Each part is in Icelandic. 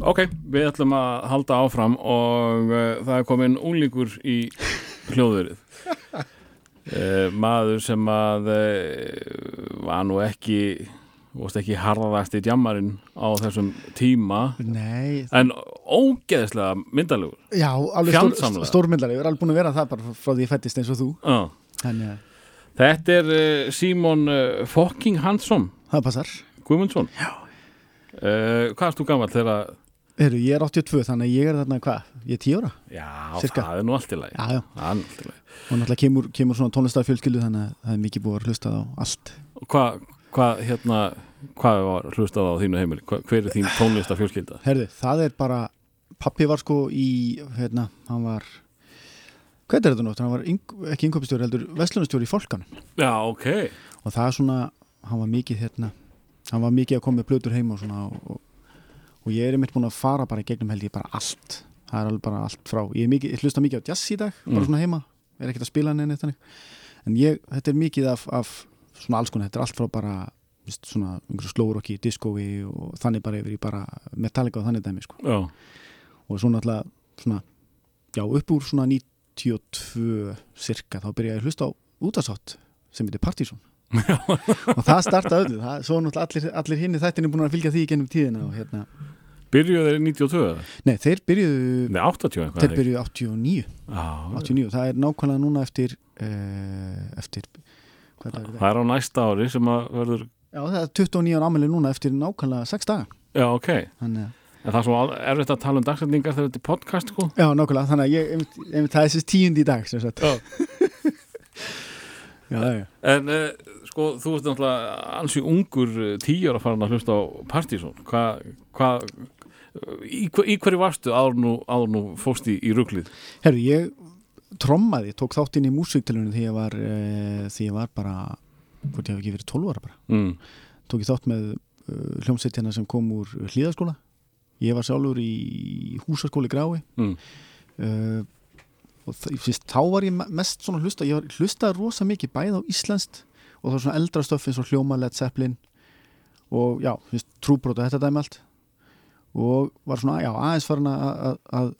Ok, við ætlum að halda áfram og uh, það er komin úlíkur í hljóðurið uh, maður sem að uh, var nú ekki vorst ekki harðast í djammarinn á þessum tíma Nei, en ógeðslega myndalegur já, alveg stór, stórmyndari, við erum alveg búin að vera það bara frá því ég fættist eins og þú. Já. Þannig að Þetta er uh, Fokking Hansson. Það passar. Guðmundsson. Uh, Hvað erst þú gammal þegar Heru, Ég er 82, þannig að ég er þarna hvað? Ég er 10 ára Já, Sirka. það er nú allt í lagi Já, já, allt í lagi og náttúrulega kemur, kemur svona tónlistarfjölskyldu þannig að það er mikið búið að hlusta á allt Og Hvað, hvað, hérna hvað var hlustað á þínu heimili? Hva, hver er þín tónlista fjölskylda? Herði, það er bara pappi var sko í, hérna, hann var hvað er þetta nátt? Hann var yng, ekki yngöpistjóri, heldur vestlunastjóri í fólkanum Já, ok og það er svona, hann var mikið hérna, hann var mikið að koma með blötur heim og svona og, og, og ég er einmitt búin að fara bara í gegnum held ég bara allt það er alveg bara allt frá, ég, mikið, ég hlusta mikið á jazz í dag, bara Mm. svona heima er ekkert að spila neina þannig en ég, þetta er mikið af, af svona alls konar, þetta er allt frá bara veist, svona einhverju slórokki, diskói og þannig bara yfir í bara Metallica og þannig dæmi sko. Já, og svo náttúrulega svona, já, upp úr svona 92 cirka, þá byrja ég að hlusta á útasátt sem heitir Partizón og það starta öllu, það, svo náttúrulega allir, allir hinn þættinni búin að fylgja því gennum tíðina og hérna, byrjuðu þeir í 92 eða? nei, þeir byrjuðu Nei, 80 eitthvað þeir byrjuðu 89, Já, 89 það er nákvæmlega núna eftir uh, eftir hvað er það það? er á næsta ári sem að verður Já, það er 29 ára ámæli núna eftir nákvæmlega 6 daga. Já, ok. Þannig að En það er svo erfitt að tala um dagsendingar þegar þetta er podcast, sko. Já, nákvæmlega, þannig að ég, einmitt, einmitt, það er þessi tíundi í dag sem sagt. Já. En uh, sko, þú ert náttúrulega ansi ungur uh, tíu ára farin að hlusta á Partizón Hvað, hvað í, hver- í hverju varstu áður nú, fóst í, í ruglið? Herru, ég trommaði, tók þátt inn í músiktilunum því ég var, uh, því ég var bara, hvort ég hef ekki verið 12 ára bara. Mm. Tók ég þátt með uh, hljómsveitina sem kom úr hlýðaskóla. Ég var sjálfur í húsaskóli grái. Mm. Uh, og það, fyrst, þá var ég me- mest svona hlusta, ég var, hlustaði rosa mikið bæð á íslenskt og það var svona eldra stöff eins og hljóma Led Zeppelin og já, fyrst, trúbrót og þetta dæmi allt. Og var svona, já, aðeins farin að, að,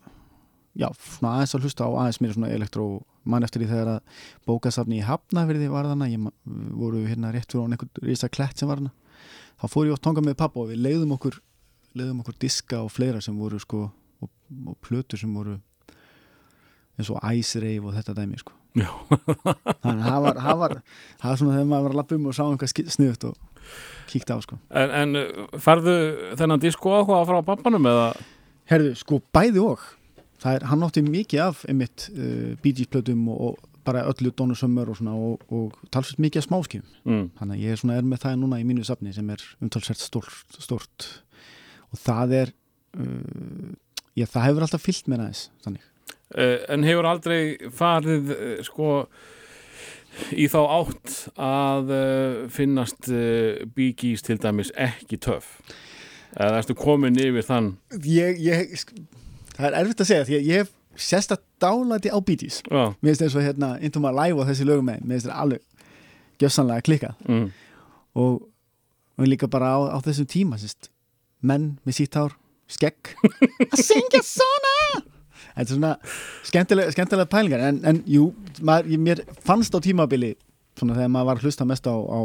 já, svona aðeins að hlusta á aðeins mér svona elektró mann eftir því þegar að bókasafni í Hafnafyrði var þarna, ég voru hérna rétt fyrir á einhvern risa klett sem var þarna. Þá fór ég oft tanga með pappa og við leiðum okkur leiðum okkur diska og fleira sem voru sko og, og plötur sem voru eins og Rave og þetta dæmi sko. Þannig að það það var það var svona þegar maður var að lappa um og sá einhvað sniðut og kíkta á sko. En, en uh, færðu þennan disko áhuga frá pappanum eða? Herðu, sko bæði og er, hann átti mikið af einmitt uh, Bee Gees plötum og, og bara öllu Donu Summer og svona og, og talsveit mikið af smáskjum Mm. þannig að ég er svona er með það núna í mínu safni sem er umtalsvert stórt, stórt og það er uh, já, það hefur alltaf fyllt mér aðeins þannig en hefur aldrei farið uh, sko í þá átt að uh, finnast Gees til dæmis ekki töff. Eða erstu komin yfir þann? Ég, ég, það er erfitt að segja því að ég hef sérst að dálæti á bítís mér finnst eins og hérna Into My Life og þessi lögum með mér finnst það alveg gjössanlega klikkað. Mm. og, og líka bara á, á þessum tíma sérst, menn með sítt hár skegg. Að syngja svona þetta er svona skemmtilega, skemmtilega pælingar en, en jú, maður, mér fannst á tímabili svona þegar maður var að hlusta mest á, á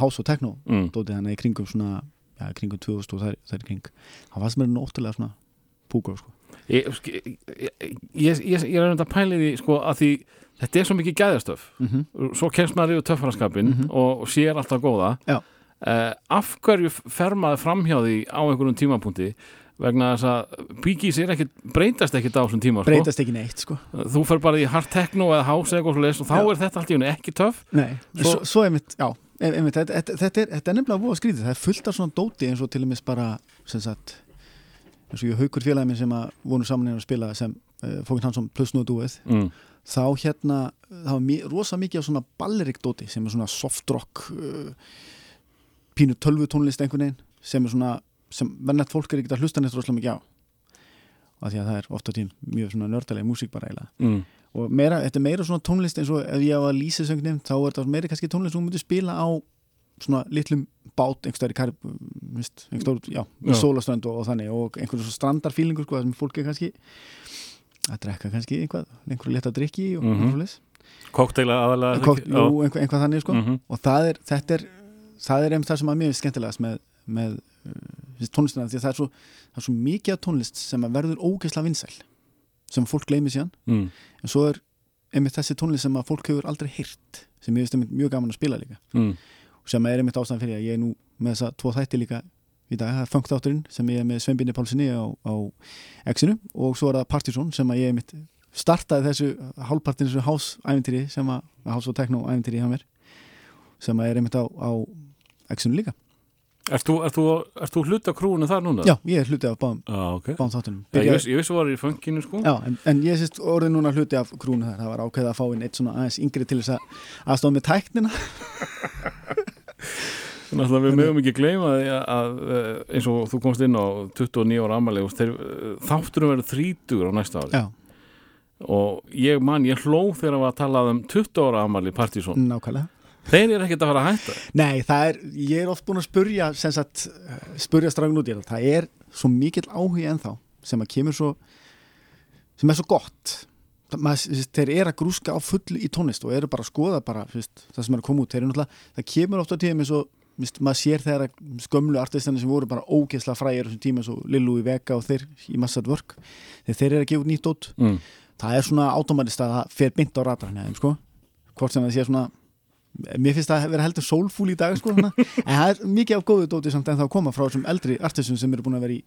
house og techno Mm. dótið hann í kringum svona í kringum 2000 og þær í kring það var sem er ótrúlega svona púkur sko. ég, ég, ég, ég, er að pæli því sko að því þetta er svo mikið gæðastöf mm -hmm. svo kemst maður yfir töffaraskapin Mhm. og, og sér alltaf góða uh, af hverju fer maður framhjá því á einhverjum tímapunkti vegna þess að er ekkit, breytast ekkit á þessum tíma sko. breytast ekki neitt sko. þú fer bara í hard techno eða house eða eitthvað leis og þá Já. er þetta allt í henni ekki Nei, Svo- svo, svo einmitt, já einmitt, þetta, þetta, þetta, er, þetta er nefnilega búið að skrítið það er fullt af svona dóti eins og til og meins bara sem sagt eins og ég haukur félagið minn sem að voru saman hérna að spila sem uh, Fókin Hansson plus nú dúið mm. þá hérna, það var mi rosa mikið af svona ballerik dóti sem er svona soft rock uh, pínu tölvu tónlist einhvern veginn sem er svona, sem vennlegt fólk er ekki að hlusta neitt rosalega mikið á og því að það er ofta tím mjög svona nördalega músík bara eiginlega Mm. og meira, þetta er meira svona tónlist eins og ef ég á að lýsa söngum þá er þetta meira kannski tónlist sem myndir spila á svona litlum bát einhverstaðar í Karib einhverstaðar, já, Já. sólaströnd og, og þannig og einhverjum svo strandarfílingur sko, sem fólk er kannski að drekka kannski einhvað, einhverju leta drikki og mm -hmm. Kokteila aðalega Kok, jú, einhver, einhvað þannig sko Mhm. og það er, þetta er það er einmitt það sem að mér er skemmtilegast með, með tónlistina því að það er, svo, það er svo mikið tónlist sem verður ógeðslega vinsæl sem fólk gleymi síðan mm. en svo er einmitt þessi tónlist sem að fólk hefur aldrei heyrt sem ég veist einmitt mjög gaman að spila líka Mm. sem er einmitt ástæðan fyrir að ég er nú með þessa tvo þætti líka í dag, það er funkþátturinn sem ég er með Sveinbjörni Pálssoni á, á X-inu og svo er það Partizón sem að ég einmitt startaði þessu hálfpartin þessu hásæventýri sem að hás og mér sem að er einmitt á, á X-inu líka Ert þú, ert þú, ert þú hluta krúinu þar núna? Já, ég er hluti af báðum, ah, ok. báðum þáttunum. Já, ég, vissi að var í funkinu sko. Já, en, en ég sést orðið núna hluti af krúnu þar, það var ákveðið að fá inn eitt svona aðeins yngri til þess að aðstofa með tæknina. Þannig að við mögum ekki gleyma að, að eh, eins og þú komst inn á 29 ára ammali þátturum verður 30 á næsta ári. Já, og ég man, ég hló þegar að tala um 20 ára ammali Partizón nákvæmlega þeir eru ekkert að fara að hætta. Nei, það er, ég er oft búin að spurja sagt, spurja strákun út í þetta. Það er svo mikill áhugi ennþá sem að kemur svo sem er svo gott. Maður, þeir eru að grúska á fullu í tónlist og eru bara að skoða bara, veist, það sem er að koma út. Náttúrulega, það kemur ofta tíðum eins og maður sér þegar að skömmlu artistana sem voru bara ógeðslega frægir þessum tíma eins og Lillu í Vega og þeir í Massad Work þegar þeir eru að gefa út nýtt út mm. það er svona automatist að það fer bynd á ratarinn eða sko, hvort sem það sé svona mér finnst það að vera heldur soulful í dag sko, en það er mikið af góðu dóti samt en það að koma frá þessum eldri artistum sem eru búin að vera í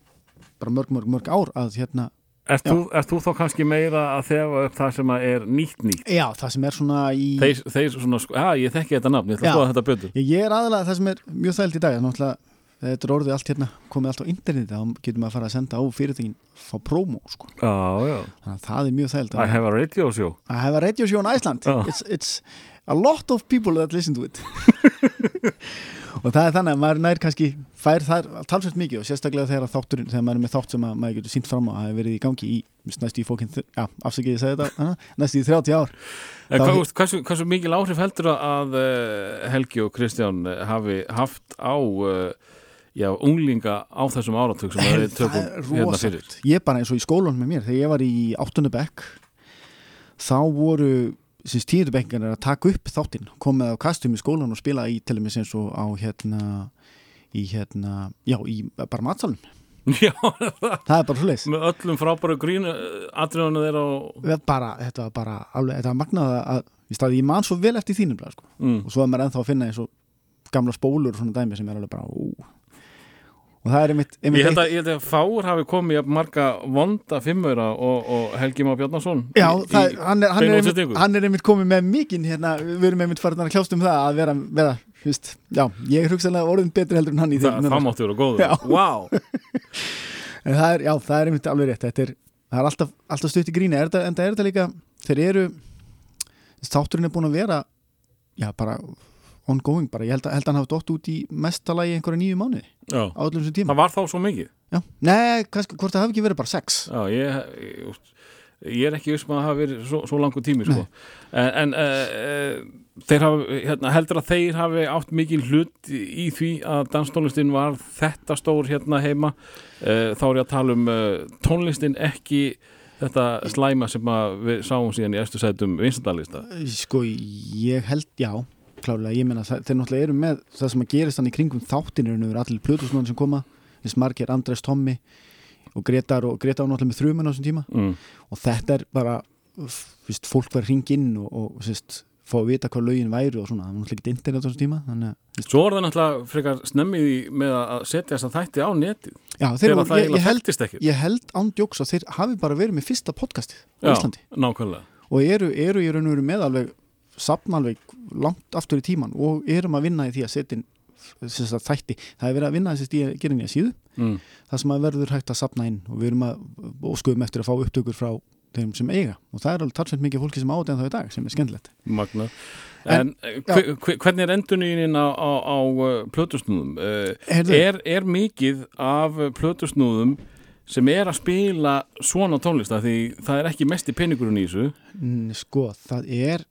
bara mörg, mörg, mörg ár að hérna, Ert þú, ert þú þá kannski meira að þefa upp það sem að er nýtt nýtt? Já, það sem er svona í þeir, þeir svona, sko, já ég þekki þetta nafn ég ætla að skoða þetta betur. Ég, ég er aðalega það sem er mjög þælt í dag er náttúrulega, þetta er orðið allt hérna komið allt á interneti, þá getur maður að fara að senda á fyrirtækin fá promo, sko. Já, já, þannig að það er mjög þælt I have a radio show. I have a radio show in Iceland. Já. it's, it's a lot of people that listen to it. Og það er þannig að maður nær kannski fær þar talsvægt mikið og sérstaklega þegar, þátturinn, þegar maður er með þátt sem að maður getur sínt fram á að hafa verið í gangi í næstu í fókin, já, afsakið ég segi þetta hana, næstu í 30 ár. Hvað, hversu, hversu mikil áhrif heldur að uh, Helgi og Kristján eh, hafi haft á uh, já, unglinga á þessum áratug sem það tökum hérna fyrir? Ég bara eins og í skólanum með mér þegar ég var í áttunubekk þá voru síns tíundubekkingar að taka upp þáttinn komið á kastum í skólan og spila í til dæmis eins og á hérna í hérna, já, í bara matsalum Já, það er bara svo leis með öllum frábæru grín atriðunum þeirra og bara, þetta var bara alveg, þetta var magnað að, í staði, ég man svo vel eftir þínum sko. mm. og svo er maður ennþá að finna eins og gamla spólur og svona dæmi sem er alveg bara ú. Og það er einmitt, einmitt Ég held að, ég held að fáur hafi komið jafn marga vonda fimmura og, og Helgi Má Bjarnason Já, það, hann, er, hann, er einmitt, hann er einmitt komið með mikinn hérna, við erum einmitt farin að kljást um það að vera, vera Just, já, ég er hugsanlega orðin betri heldur en hann í Það, þeim það máttu vera góður. Wow. en það er, já, það er einmitt alveg rétt. Er, það er alltaf, alltaf stutt í er þetta, en það er þetta líka, þeir eru þátturinn er búin að vera já, bara ongoing bara, ég held að, held að hann hafi dótt út í mestalagi einhverja nýju mánuði Já. á öllum þessum tíma. Það var þá svo mikið? Já. Nei, kannski, hvort það hafi ekki verið bara sex? Já, ég, ég, ég er ekki með að það hafi verið svo, svo langur tími sko. en, en uh, þeir hafi, hérna, heldur að þeir hafi átt mikil hlut í því að danstónlistin var þetta stór hérna heima. Uh, þá er ég að tala um uh, tónlistin ekki þetta slæma sem við sáum síðan í eftir sætum vinsendalista Sko, ég held, já klálega, ég meina, það- þeir náttúrulega eru með það sem að gerist hann í kringum þáttinir en allir plötusmann sem koma, þess margir Andres Tommi og Gretar og Gretar var náttúrulega með þrumun á þessum tíma. Mm. og þetta er bara fyrst, fólk var hring inn og, og fyrst, fá að vita hvað lögin væri og svona, það var náttúrulega ekki internet á þessum tíma þannig Svo er það náttúrulega frekar snemmið í með að setja þess að þætti á netið. Já, þeir það ég, ég, held, held ándjóks að þeir hafi bara verið með fyrsta podcastið á Já, Íslandi. nákvæmlega. Og eru, eru í raun og veru með alveg sapna alveg langt aftur í tíman og erum að vinna í því að setja þætti, það er verið að vinna gera nýja síðu, mm. það sem að verður hægt að sapna inn og við erum að og skoðum eftir að fá upptökur frá þeim sem eiga. Og það er alveg talsveit mikið fólki sem átt en þá í dag sem er skemmtilegt. Magna En, en hve, hve, hvernig er endunínin á, á, á uh, plötusnúðum? Heyrðu. er, er mikið af plötusnúðum sem er að spila svona tónlista því það er ekki mest í peningurinn í þessu. Sko, það er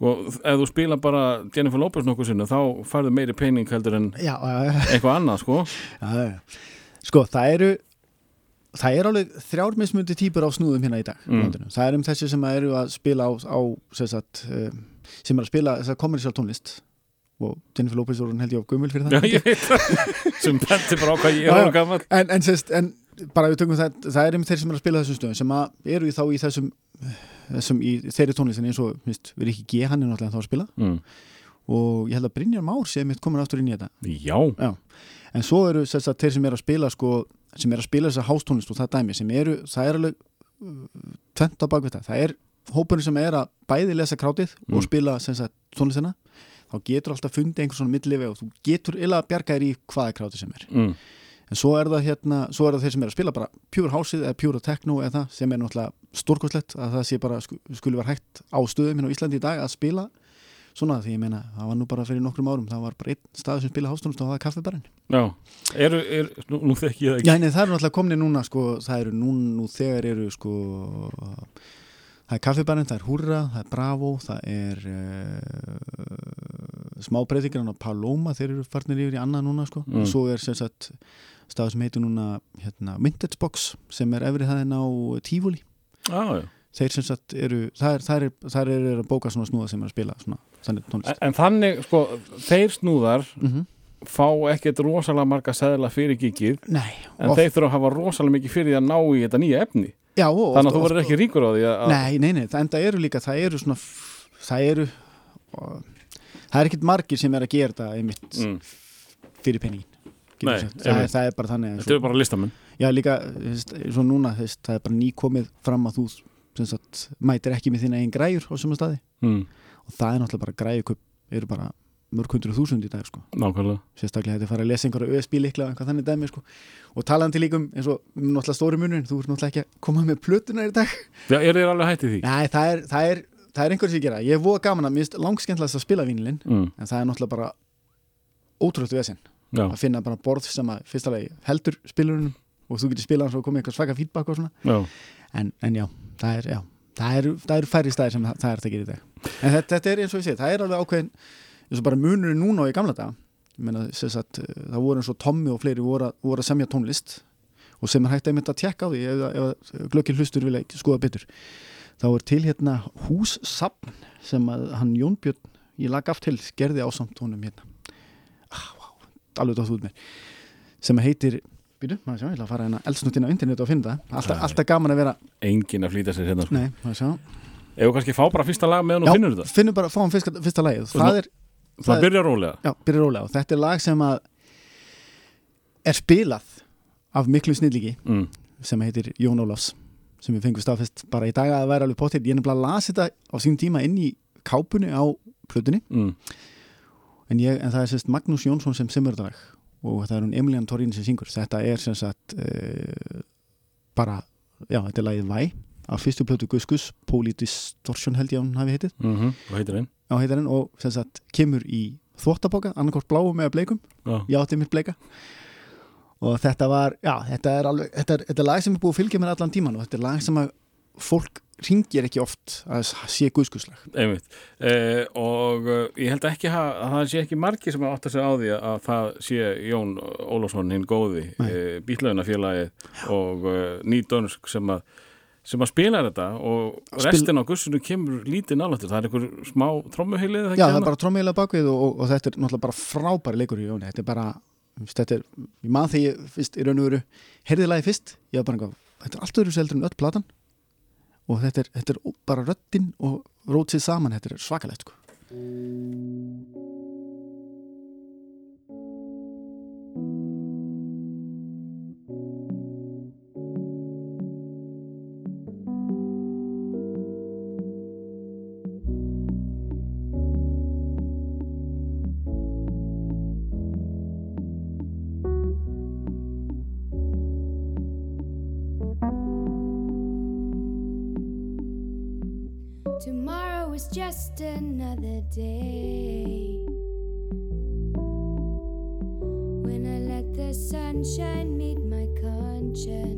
og ef þú spila bara Jennifer Lopez nokkuð sinni þá farðu meiri pening heldur en Já, já, eitthvað annað sko. Já, já. Sko, það eru það er alveg þrjár mismundi típur á snúðum hérna í dag Mm. það er um þessi sem eru að spila á, á sem, sagt, um, sem er að spila þess að kommersial tónlist. Og Jennifer Lopez voru held ég á gummul fyrir Já, það ég. veit. Það sem benti bara á hvað ég Já, er já. gammal en, en, en bara við tökum það það er um þeir sem eru að spila þessum stöðum sem að eru í þá í þessum, þessum í þeirri tónlistin eins og minnst, við erum ekki G hann er náttúrulega þá að spila. Mm. og ég held að Brynjar Már sé mitt komin aftur inn í þetta. Já, en svo eru sérst, þeir sem eru að spila sko, sem eru að spila þessa hástónlist og það dæmi sem eru, það er alveg uh, tvent á bakvið það, er hópurinn sem er að bæði lesa krátið Mm. og spila sem sagt, tónlistina. Þá getur alltaf fundið einhvern svona millifi og þú getur illa að bjarga þér í hvaða krátið sem er. Mm. En svo er það hérna, svo er það þeir sem er að spila bara pure hásið eða pure techno eða það sem er náttúrulega stórkostlegt að það sé bara sku- skuli var hægt á stöðum hérna á Íslandi í dag að spila svona því ég meina, það var nú bara fyrir nokkrum árum það var bara einn stað sem spila hástónlist og það var kaffibarinn. Já, eru, er, nú, nú þekki ég það ekki. Já, nei, það eru náttúrulega komni núna sko, það eru nú, nú þegar eru sko það er kaffibarinn, það er Hurra, það er Bravo það er uh, smábreytingar á Paloma, þeir eru farnir yfir í annað núna sko, Mm. og svo er sem sagt stað sem heitir núna hérna, Vintage Box sem er efrið hæðin á Tífúli Já, já. Þeir sem sagt eru, það er, það er, það er, er að bóka svona snúða sem er að spila svona, þannig En, tónlist. En þannig, sko, þeir snúðar mm fá ekkert rosalega marga seðla fyrir gigið Nei, en oft- þeir þurfa að hafa rosalega mikið fyrir því að ná í þetta nýja efni. Já, og þannig að þú verður ekki ríkur á því að Nei, nei, nei, það enda eru líka, það eru svona, það eru, og, það er ekkert margir sem er að gera þetta einmitt mm, fyrir penningin. Nei, það, er, það er bara þannig. þetta eru bara listamenn Já, líka, svo núna, veist, það er bara nýkomið fram að þú, sagt, mætir ekki með þína einn græjur á suma staði mm, og það er náttúrulega bara græjukup, eru bara mörg hundru þúsund í dag, sko. Nákvæmlega Sérstaklega þetta er að fara að lesa einhverja USB líklega, eitthvað þannig dæmi, sko. Og talandi líka um, eins og, um náttúrulega stóri munurinn, þú ert náttúrulega ekki að koma með plötuna í dag. Já, eru þeir alveg hættið því? Nei, það er, það er, það er einhverjum sem gera. Ég er voða gaman að mér finnst langskemmtilegast að spila vínilinn Mm, en það er náttúrulega bara ótrúlegt vesinn já, að finna bara borð sem að fyrsta lagi heldur spilurinn og þú getur spilað og komið eitthvað svaka feedback og svona. Já. En, en já, það er, er, það er færri stæðir sem það, það er að gera í dag. En þetta, þetta er eins og ég segi, það er alveg ákveðin eins og bara munurinn núna og í gamla dag meina, sagt, eh, það voru eins og Tommy og fleiri voru, að- voru að semja tónlist og sem er hægt einmitt að tjekka á því ef, ef, ef glöggin hlustur vilja skoða betur. Þá er til hérna hússapn sem að hann Jónbjörn ég lag aft til gerði ásamt honum hérna wow, alveg dótt út mér sem heitir býtu, maður sjá, ég ætla að fara hérna eldsnúttina á internet og finna það. Alltaf, alltaf gaman að vera Engin að flýta sér hérna sko. nei, maður sjá. Við kannski fá bara fyrsta lag meðan þú finnur þetta? finnum bara, fáum fyrsta, fyrsta lagið. Svona- það er, Það það- byrja rólega. Já, byrja rólega. Og þetta er lag sem að er spilað af miklu snilliki mm, sem heitir Jón Ólafs sem við fengum staðfest bara í dag að það væri alveg potið ég nefnilega las þetta á sín tíma inn í kápunni á plötunni. Mm, en, ég, en það er sérst Magnús Jónsson sem þetta lag. Og það er hún Emilian Torín sem syngur. Þetta er sem sagt uh, bara, já þetta er lagið Væ. Af fyrstu plötu Gus Gus Polydistortion held ég að hún hafi heitið. Mm Hvað heitir einn? á heitarinn og sem sagt kemur í þvóttaboka, annarkort bláum eða bleikum. Já, ég átti mitt bleika. Og þetta var, já, þetta er alveg þetta er, þetta er lag sem er búið að fylgja mér allan tíman og þetta er lag sem að fólk ringir ekki oft að sé guðskuslag. Einmitt. Eh, og uh, ég held ekki að, að það sé ekki margir sem átt að segja á því að það sé Jón Ólafsson hinn góði eh, bílaunafélagið og uh, nýdönsk sem að sem að spila þetta og Spil- restin á gussinu kemur lítið nálættur það er einhver smá trommuheilið já, það er bara trómiðilega bakvið og, og, og þetta er náttúrulega bara frábæri leikur í Jóni. Þetta er bara, þetta er ég man þegar ég fyrst í raun og veru heyrði lagi fyrst, ég var bara eitthvað, þetta er allt öðru seldur en öll platan og þetta er, þetta er bara röddinn og rótsið saman, þetta er svakalegt sko. Just another day. When I let the sunshine meet my conscience.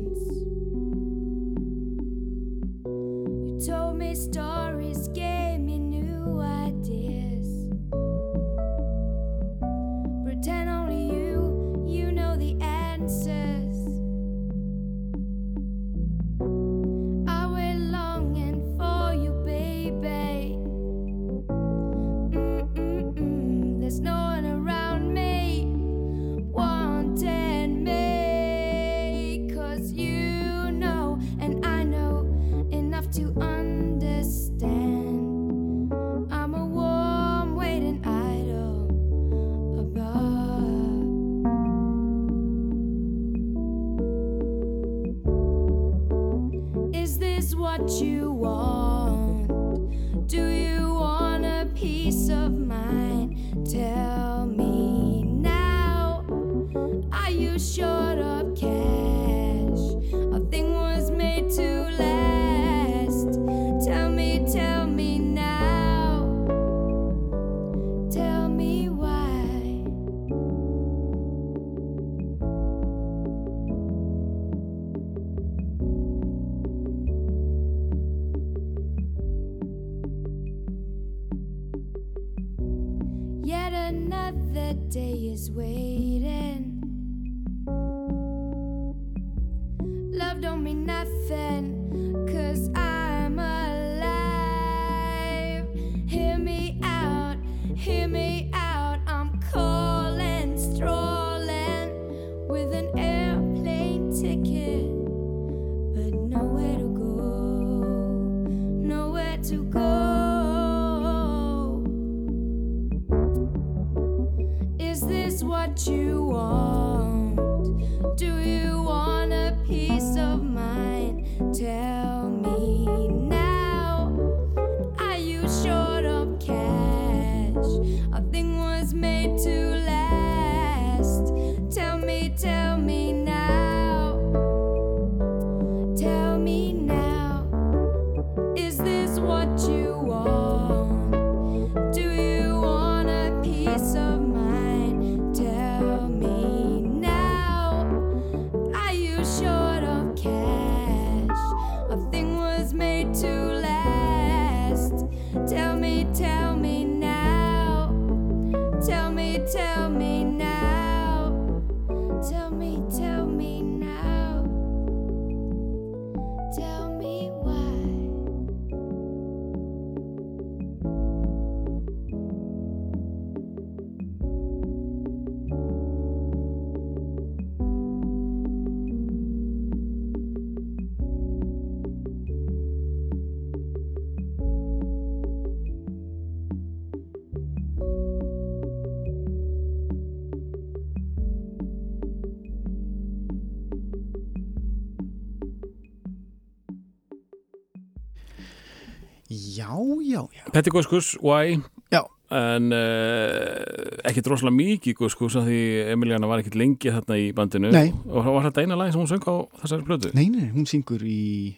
Petty Guskus, Why Já. en uh, ekki droslega mikið Guskus af því Emiliana var ekkit lengi þarna í bandinu Nei. og var þetta eina lag sem hún söng á þessari plötu Nei, nei, hún syngur í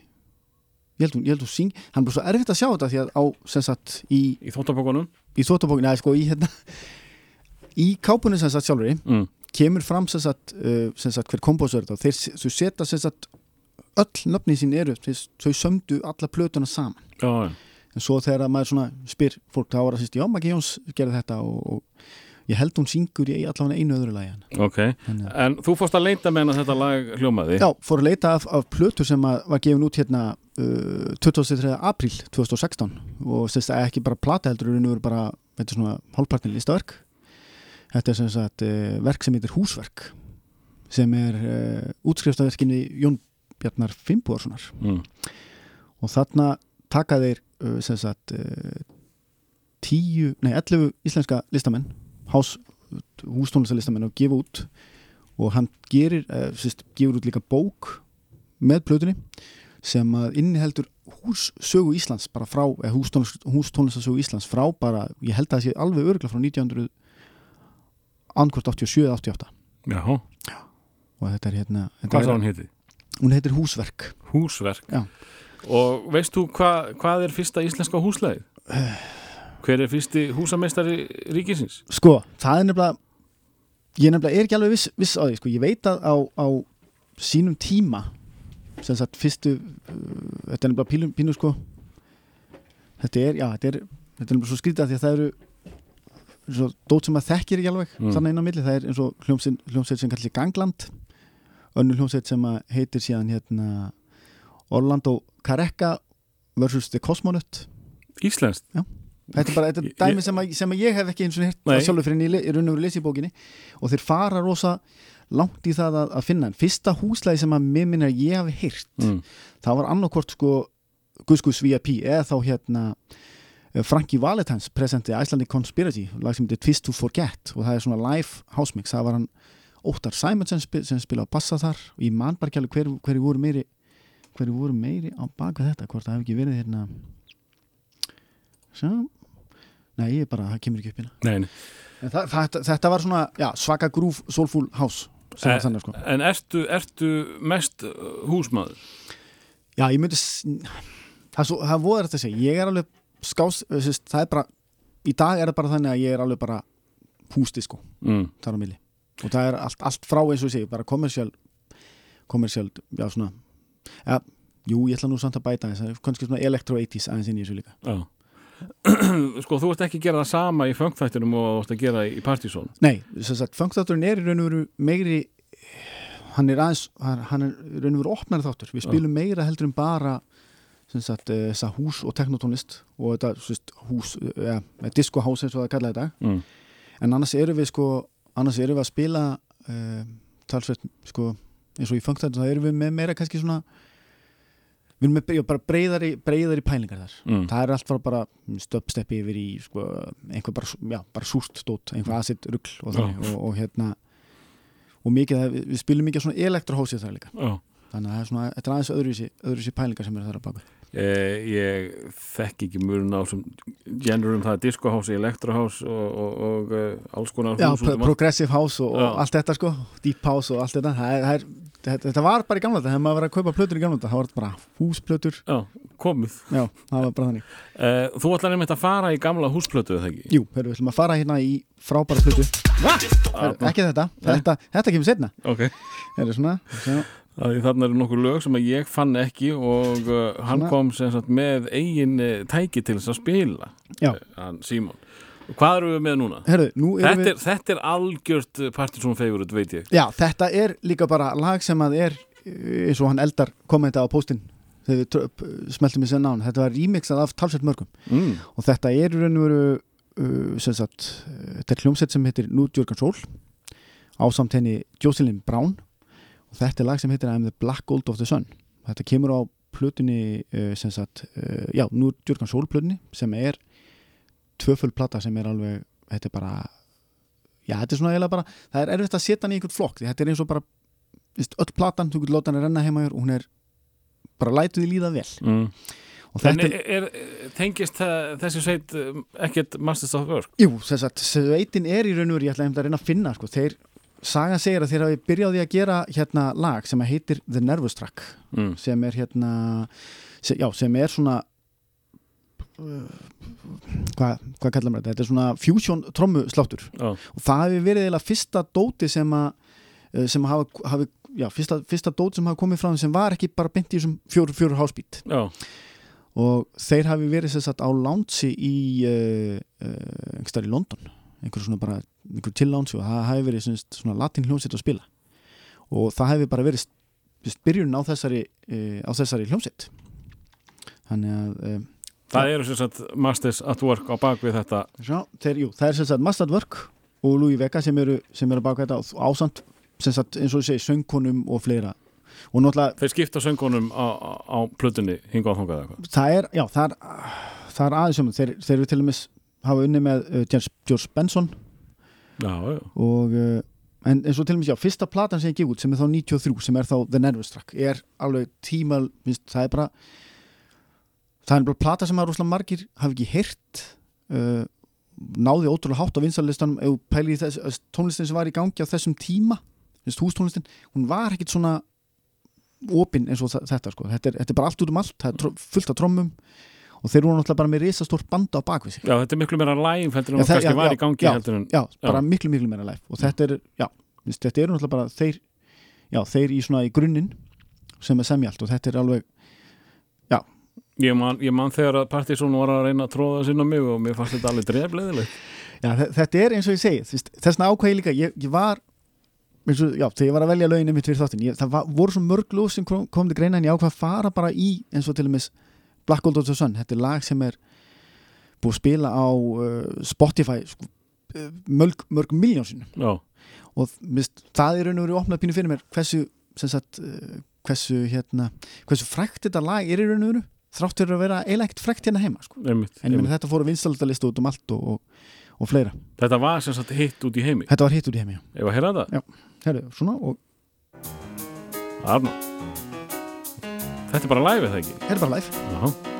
Ég held hún, ég held hún syng Hann er svo erfitt að sjá þetta því að á, sem sagt, í, í þóttabókunum í þóttabókinu, eða sko, í hérna í kápunni sem sagt sjálfur mm. kemur fram sem sagt, uh, sem sagt hver kompósur þetta þeir þau setja sem sagt öll nöfni sín eru, þau sömdu alla plötuna saman Já, já. En svo þegar maður spyr fólk þá var það sýst, já, Maggi Jóns gerði þetta og, og ég held hún syngur í allavega einu öðru lagi hann ok En þú fórst að leita með hennar þetta lag hljómaði Já, fór að leita af, af plötu sem að, var gefin út hérna uh, 23. apríl 2016 og sérst að ekki bara plata heldur en bara, þetta er svona hálfpartin listaverk þetta er sem sagt uh, verk sem heitir Húsverk sem er uh, útskriftaverkinni Jón Bjarnar Fimbúarssonar mm. og þarna taka þeir sem sagt tíu, nei 11 íslenska listamenn hás, hústónlista listamenn og gefa út. Og hann gerir, sérst, gefur út líka bók með plötunni sem að inniheldur hússögu Íslands bara frá, eða hústónlistasögu Íslands frá bara, ég held að það sé alveg örgla frá 1900 annarkvort 87 eða 88 Já, og þetta er hérna þetta hvað þá hún heiti? hún heitir Húsverk. Húsverk? Já. Og veist þú hva, hvað er fyrsta íslenska húslegið? Hver er fyrsti húsameistari ríkisins? Sko, það er nefnilega ég nefnilega er ekki alveg viss, viss á því sko. ég veit að á, á sínum tíma sem sagt fyrstu uh, þetta er nefnilega pínu, pínu sko þetta er, já, þetta er þetta er nefnilega svo skrítið að því að það eru svo dót sem að þekkir ekki alveg Mm. þannig inn á milli, það er eins og hljómsveit, sem kallir Gangland önnur hljómsveit sem heitir síðan hérna Orlando Careca versus The Cosmonaut. Íslenskt? Þetta er bara þetta Ég- dæmi sem, að, sem að ég hef ekki eins og hirt Nei. sjálfur fyrir le- í raun og veru lesi í bókinni. Og þeir fara rosa langt í það að, að finna en fyrsta húslæði sem að mér minna ég hafi heyrt Mm. það var annarkvort sko Guskus VIP eða þá hérna eh, Frankie Valentines presenti Icelandic Conspiracy lag sem heitir Twist to Forget. Og það er svona live house mix. Það var hann Óttar Simonsen sem spila á bassa þar. Og ég man bara ekki alveg hver, hverju voru meiri hverju voru meiri á baka þetta hvort það hef ekki verið hérna Sjá Nei, ég er bara, það kemur ekki upp hérna Nei, nei. En það, það, þetta var svona, já, svaka grúf soulful house sem Eh, þannig sko En ertu, ertu mest uh, húsmaður? Já, ég myndi það, svo, það voru þetta að segja, ég er alveg skás, sérst, það er bara í dag er það bara þannig að ég er alveg bara hústi sko, Mm. þar á milli og það er allt, allt frá eins og ég segi, bara kommersial kommersial, já svona ja, jú, ég ætla nú samt að bæta þess að kannski svona electro 80s aðeins inn í þessu líka Já. sko, þú ert ekki að gera það sama í fangþættinum og þú ert að gera í partysón. Nei, sem sagt, funkþátturinn er í raun og veru meiri hann er aðeins, hann er í raun og veru opnari þáttur, við spilum meira heldur en bara sem sagt, eh, þessa hús og teknotónlist og þetta sagt, hús, ja, disco house eins og það kallað í dag Mm. en annars erum við sko annars erum við að spila uh, talsveit sko eins og í funkþáttur þá erum við með meira kannski svona við erum með já, breyðari, breyðari pælingar þar Mm. það er allt frá bara stöpsteppi yfir í sko, einhver bara, já, bara súrt stótt einhver acid rugl og, og, og hérna og mikið, við, við spilum mikið svona elektrohósið þar líka Já. þannig að það er svona, þetta er aðeins öðruvísi, öðruvísi pælingar sem eru þar að baka Eh, ég þekk ekki mörun á sem generum það er disco house, electro house og, og, og uh, alls konar já, um progressive house og, og allt þetta sko deep house og allt þetta. Það er, það er, þetta, var bara í gamla þetta þegar maður var að kaupa plötur í gamla þetta það var bara húsplötur. Já, komið. já, það var bara þannig. Uh, þú ætlar einmitt að fara í gamla húsplötu, eða ekki? jú, við ætlum að fara hérna í frábæra plötu. Heru, ekki þetta, þetta, þetta kemur setna Ok. Heru, svona, sjá, Er þarna eru nokkur lög sem ég fann ekki og uh, hann kom sagt með eigin uh, tæki til þess að spila uh, hann Símon. Og hvað eru við með núna? herru, nú Þetta við er, þetta er algjört partysón favorite, veit ég. Já, þetta er líka bara lag sem að er eh, eins og hann eldar kommenta á póstinn þegar við tr- p- smeltum í senn án þetta var remixað af talsveit mörgum. Mm. og þetta er í raun og veru uh, sem sagt, þetta er hljómsett sem heitir New Jörgen Soul ásamt henni Jocelyn Brown og þetta er lag sem heitir I'm the Black Gold of the Sun þetta kemur á plötunni uh, sem sagt, uh, já, New Jörgen Soul plötunni sem er tvöfull plata sem er alveg, þetta er bara já, þetta er svona eiginlega bara það er erfitt að setja hann í einhvern flokk þetta er eins og bara veist, öll platan, þú getur láta hann að renna heima hér og hún er bara lætu því líða vel Mm. þetta er, er, tengist það, þessi sveit um, ekkert Masters of Work? Jú, þess að sveitin er í raun og veru, ég ætla að reyna að finna sko, þeir, sagan segir að þeir hafi byrjaði að gera hérna lag sem heitir The Nervous Track Mm. sem er hérna sem, já, sem er svona hvað, hvað kallar maður þetta? Þetta er svona fusion trommu sláttur Já. og það hefur verið eiginlega fyrsta dóti sem að uh, sem hafa, hafi, já, fyrsta, fyrsta dóti sem hafa komið frá sem var ekki bara beint í þessum fjóru, fjóru hásbít Já, og þeir hafi verið sem sagt á lánsi í uh, uh, einhverstaðar í London. Einhver svona bara, einhver til lánsi og það hafi verið sem sagt, svona latin hljómsett að spila. Og það hefði bara verið byrjun á þessari, uh, á þessari hljómsett þannig að uh, það eru sem sagt Masters at Work á bakvið þetta. Sjá, þeir, jú, það er sem sagt Mustard Work og Louis Vega sem eru, sem eru að baka þetta ásamt sem sagt eins og þú segir söngkonum og fleira. Og náttúrulega Þeir skipta söngunum á, á, á plötunni hinga á þangað eitthvað? Það er, já, það er, það er aðeins um, þeir, þeir eru til og með hafa unni með uh, George Benson Já, já, og uh, en eins og til og með, já, fyrsta platan sem ég gef út sem er þá 93, sem er þá The Nervous Track er alveg tímal, minnst, það er bara það er bara plata sem að rosalega margir hafi ekki heyrt uh, náði ótrúlega hátt á vinsarlistanum pælir í þess, tónlistin sem var í gangi á þessum tíma, minnst, hústónlistin hún var ekkit svona opinn eins og þetta sko, þetta er, þetta er bara allt út um allt, það er fullt af trommum og þeir voru náttúrulega bara með risastórt banda á bakvið sig. Já, þetta er miklu meira live heldur en Já, það kannski já, var já, í gangi já. heldur en já, bara miklu miklu meira live. Og þetta er, já, þetta eru náttúrulega bara þeir, já, þeir í svona í grunninn sem er semjalt og þetta er alveg ég man, ég man þegar að Partizón var að reyna að tróða sinna mig og mér fannst þetta alveg drefleðilegt já, þe- þetta er eins og ég segi, þess, þessna ákvæði líka ég, ég var eins og, já, þegar ég var að velja löginu mitt fyrir þáttin, ég, það var, voru svo mörg lög sem kom, kom til greina en ég ákvað að fara bara í eins og til og með Black Gold of the Sun þetta er lag sem er búið að spila á uh, Spotify sko, uh, mörg, mörg miljónsinu Já, og mist, það er raun og verið opnað pínu fyrir mér hversu, sagt, uh, hversu hérna, hversu frækt þetta lag er í raun og veru þrátt fyrir að vera ekkert frækt hérna heima sko. einmitt, en einmitt. þetta fóru vinstaltalista út um allt og, og, og fleira, Þetta var sem sagt hitt út í heimi þetta var hitt út í heimi já. Ef að heyra þetta, Herru, svona og Arna Þetta er bara live eða ekki? Þetta er bara live. Já.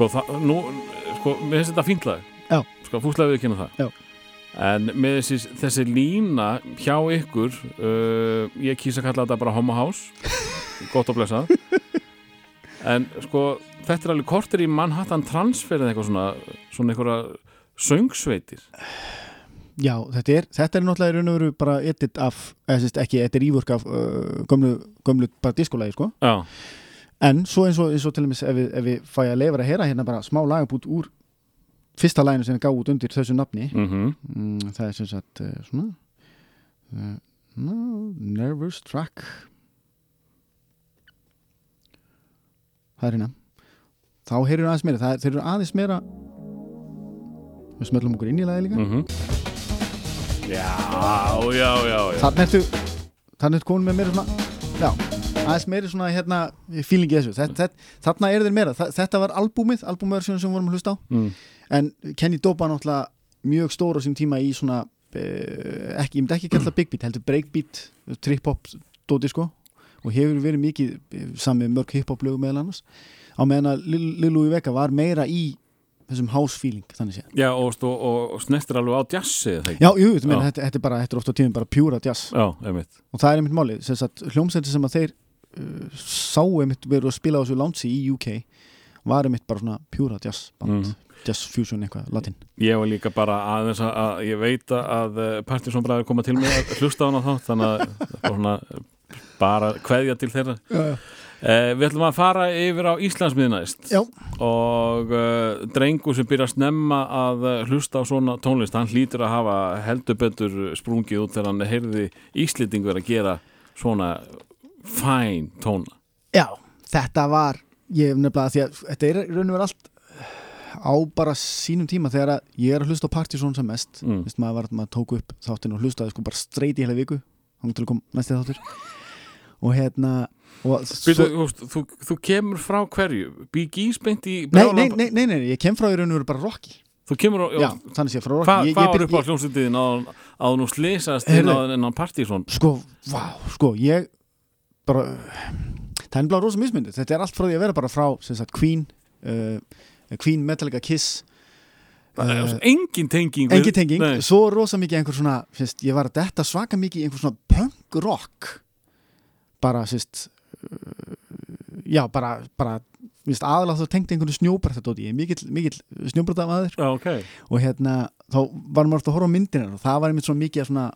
Sko, það, nú, sko, mér finnst þetta fínlag. Já. Sko, fúslega við kynna það. Já. En með þessi, þessi lína hjá ykkur, uh, ég kýsa að kalla þetta bara homohás, gott og blessað, en sko, þetta er alveg kortir í Manhattan Transfer eða eitthvað svona, svona einhverja söngsveitir. Já, þetta er, þetta er náttúrulega í raun og veru bara edit af, eða sérst ekki, þetta er ívörk af uh, gömlu, gömlu bara diskolægi, sko. Já. En svo eins og, eins og til dæmis ef við, ef við fæ að leifra að heyra hérna bara smá lagabút úr fyrsta læginu sem við gáum út undir þessu nafni. mhm. Mm, það er sem sagt uh, svona uh, no, Nervous Track. Það er hérna. Þá heyrður aðeins meira. Það er, þeir eru aðeins meira Við smellum okkur inn í lagi líka. Mhm. Já, já, já, já. Þannig ertu Þannig ertu komin með meira svona Já, aðeins meira svona hérna Fílingi þessu. Þetta, þetta, Þarna eru þeir meira. Þetta var albúmið, albúmversjónu sem við vorum að hlusta á. Mm. En Kenny Dopa náttúrulega Mjög stór á sín tíma í svona eh, ekki, Ég myndi ekki kalla big beat Heldur breakbeat, trip-hop dóti sko. Og hefur verið mikið eh, Sami mörg hip-hop lögum meðal annars. Á meðan að Lil Lil Louis Vega var meira í Þessum house feeling þannig sé já og, og, og, snertir alveg á jazzið Já, jú, þetta, þetta, þetta er bara, þetta er ofta tíðum bara pjúra jazz. Já, og það er einmitt málið sem sagt, hljómsætti sem að þeir sáu einmitt verið að spila á þessu lánsi í UK var einmitt bara svona pjúra jazz band, Mhm. jazz fusion eitthvað, latin Ég var líka bara aðeins að, að ég veit að uh, Partiðsson bræður koma til mig að hlusta á hana þá þannig að bara kveðja til þeirra já, já. uh, Við ætlum að fara yfir á Íslandsmiði næst Já. og uh, drengur sem byrja að snemma að hlusta á svona tónlist hann hlýtur að hafa heldur betur sprungið út þegar hann heyrði Íslendingur að gera svona fæn tóna já, þetta var ég hef nefnilega því að þetta er raun og verið allt á bara sínum tíma þegar að ég er að hlusta á Partizón sem mest. Mm. Vist, maður, var, maður tók upp þáttinn og hlustaði sko bara streit í heila viku hann til að kom næsti þáttur. Og hérna og Býtu, þú, veist, þú, þú kemur frá hverju? Biggies beint í nei, nei, nei, nei, nei, ég kem frá í raun og veru bara Rocky. Þú kemur á, já, þannig sé frá Rocky. Hvað Ég- hva ég var upp á ég- hljómsveitin að, nú slýsast inn á Partíson? sko, vá, sko, ég bara það er bara rosa mismyndið, þetta er allt frá því að vera bara frá sagt Queen uh, Queen, Metallica, Kiss Uh, engin tenging við- engin tenging, Nei. svo rosa mikið einhver svona, fyrst, ég var að detta svaka mikið í einhver svona punk rock. Bara, fyrst uh, já, bara, bara aðalega þá tengdi einhvern snjóbrættadóti ég er mikill, mikill snjóbrættamaður Já, ok. Og hérna, þá var maður alltaf að horfa á myndinar og það var einmitt svona mikið af svona,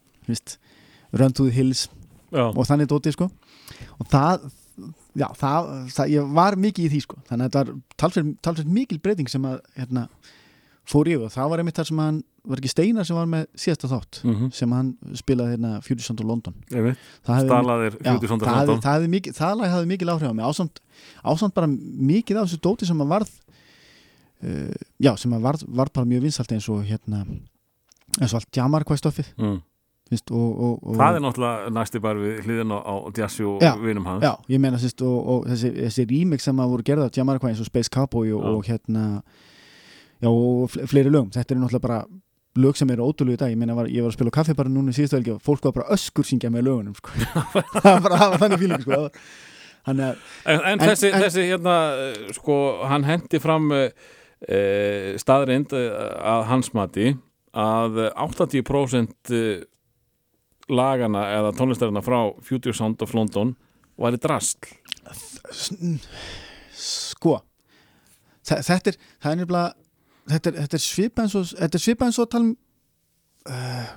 Run to the Hills Já, og þannig dótið sko og það, já, það, það ég var mikið í því sko, þannig að þetta var talsveit, mikil breyting sem að hérna, fór ég og það var einmitt þar sem hann var ekki Steinar sem var með síðasta þátt mm sem hann spilaði hérna Sound of London. -hmm. það Stalaðir fjúti það, hefði, það, hefði það hafði mikil áhrif á mig ásamt, ásamt bara mikið af þessu dóti sem að varð uh, já, sem að varð, varð bara mjög vinsalt eins og hérna eins og allt Jamarquai-stoffið mm. Finnst, og, og, og, Það er náttúrulega næsti bara við hliðin á, á Jazzy og vinum hans Já, ég meina sérst og, og þessi, þessi remix sem að voru gerða á Jamiroquai eins og Space Cowboy og, Já. og hérna já og fle- fleiri lögum, þetta er náttúrulega bara lög sem eru ótrúlega í dag, ég meina var, ég var að spila kaffi bara núna í síðustu velgi og fólk var bara öskur syngja með lögunum sko. það var bara þannig fíling sko. En, en, En- þessi, en- þessi hérna eh, sko, hann hendi fram uh, staðrind uh, að hans mati að eh, 80% eh, lagana eða tónlistarina frá Future Sound of London væri drastl sko þe- þetta er, er nefnilega þetta er, þetta er svipað eins og þetta er svipað eins og að tala um uh,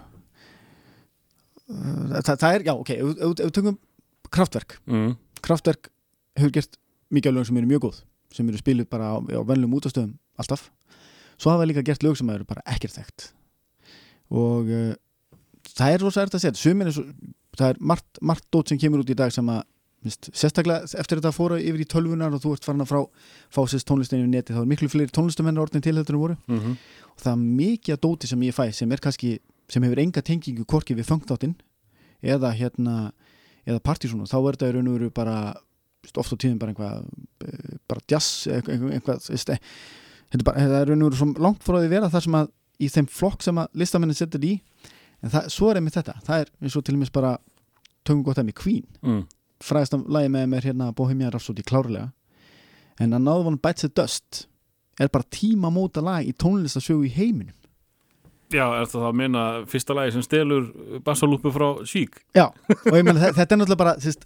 uh, það, það er, já ok ef við tökum kraftverk mm. Kraftwerk hefur gert mikið af lögum sem eru mjög góð sem eru spiluð bara á, á venlum útastöðum alltaf. Svo hafa þeir líka gert lög sem eru bara ekkert þekkt. Og uh, það er rosa erfitt að segja er svo, það er margt, margt dót sem kemur út í dag sem að Vist, sérstaklega eftir þetta að fóra yfir í tölvunar og þú ert farin að frá, fá sérst tónlistinu í neti þá er miklu fleiri tónlistumennar orðin til heldur en voru. Mm -hmm. og það er mikið að dóti sem ég fæ sem er kannski, sem hefur enga tengingu korki við fangtáttinn eða hérna, eða partysónu þá er þetta í raun og veru bara oft á tíðum bara einhvað eh, bara jazz, einhvað, eh, þetta er þetta í raun og veru langt frá því vera þar sem að í þeim flokk sem að listamennin setur í en það, svo er einmitt þetta, það er eins og til og meins bara tökum gott að mig Queen. Mm. fræðast af lagi með mér hérna Bohemian Rhapsody klárlega. En Another One Bites the Dust er bara tímamóta lag í tónlistasögu í heiminum. Já, er það að minna fyrsta lagi sem stelur bassalúpu frá sík Já, og ég meina þe- þetta er náttúrulega bara þvist,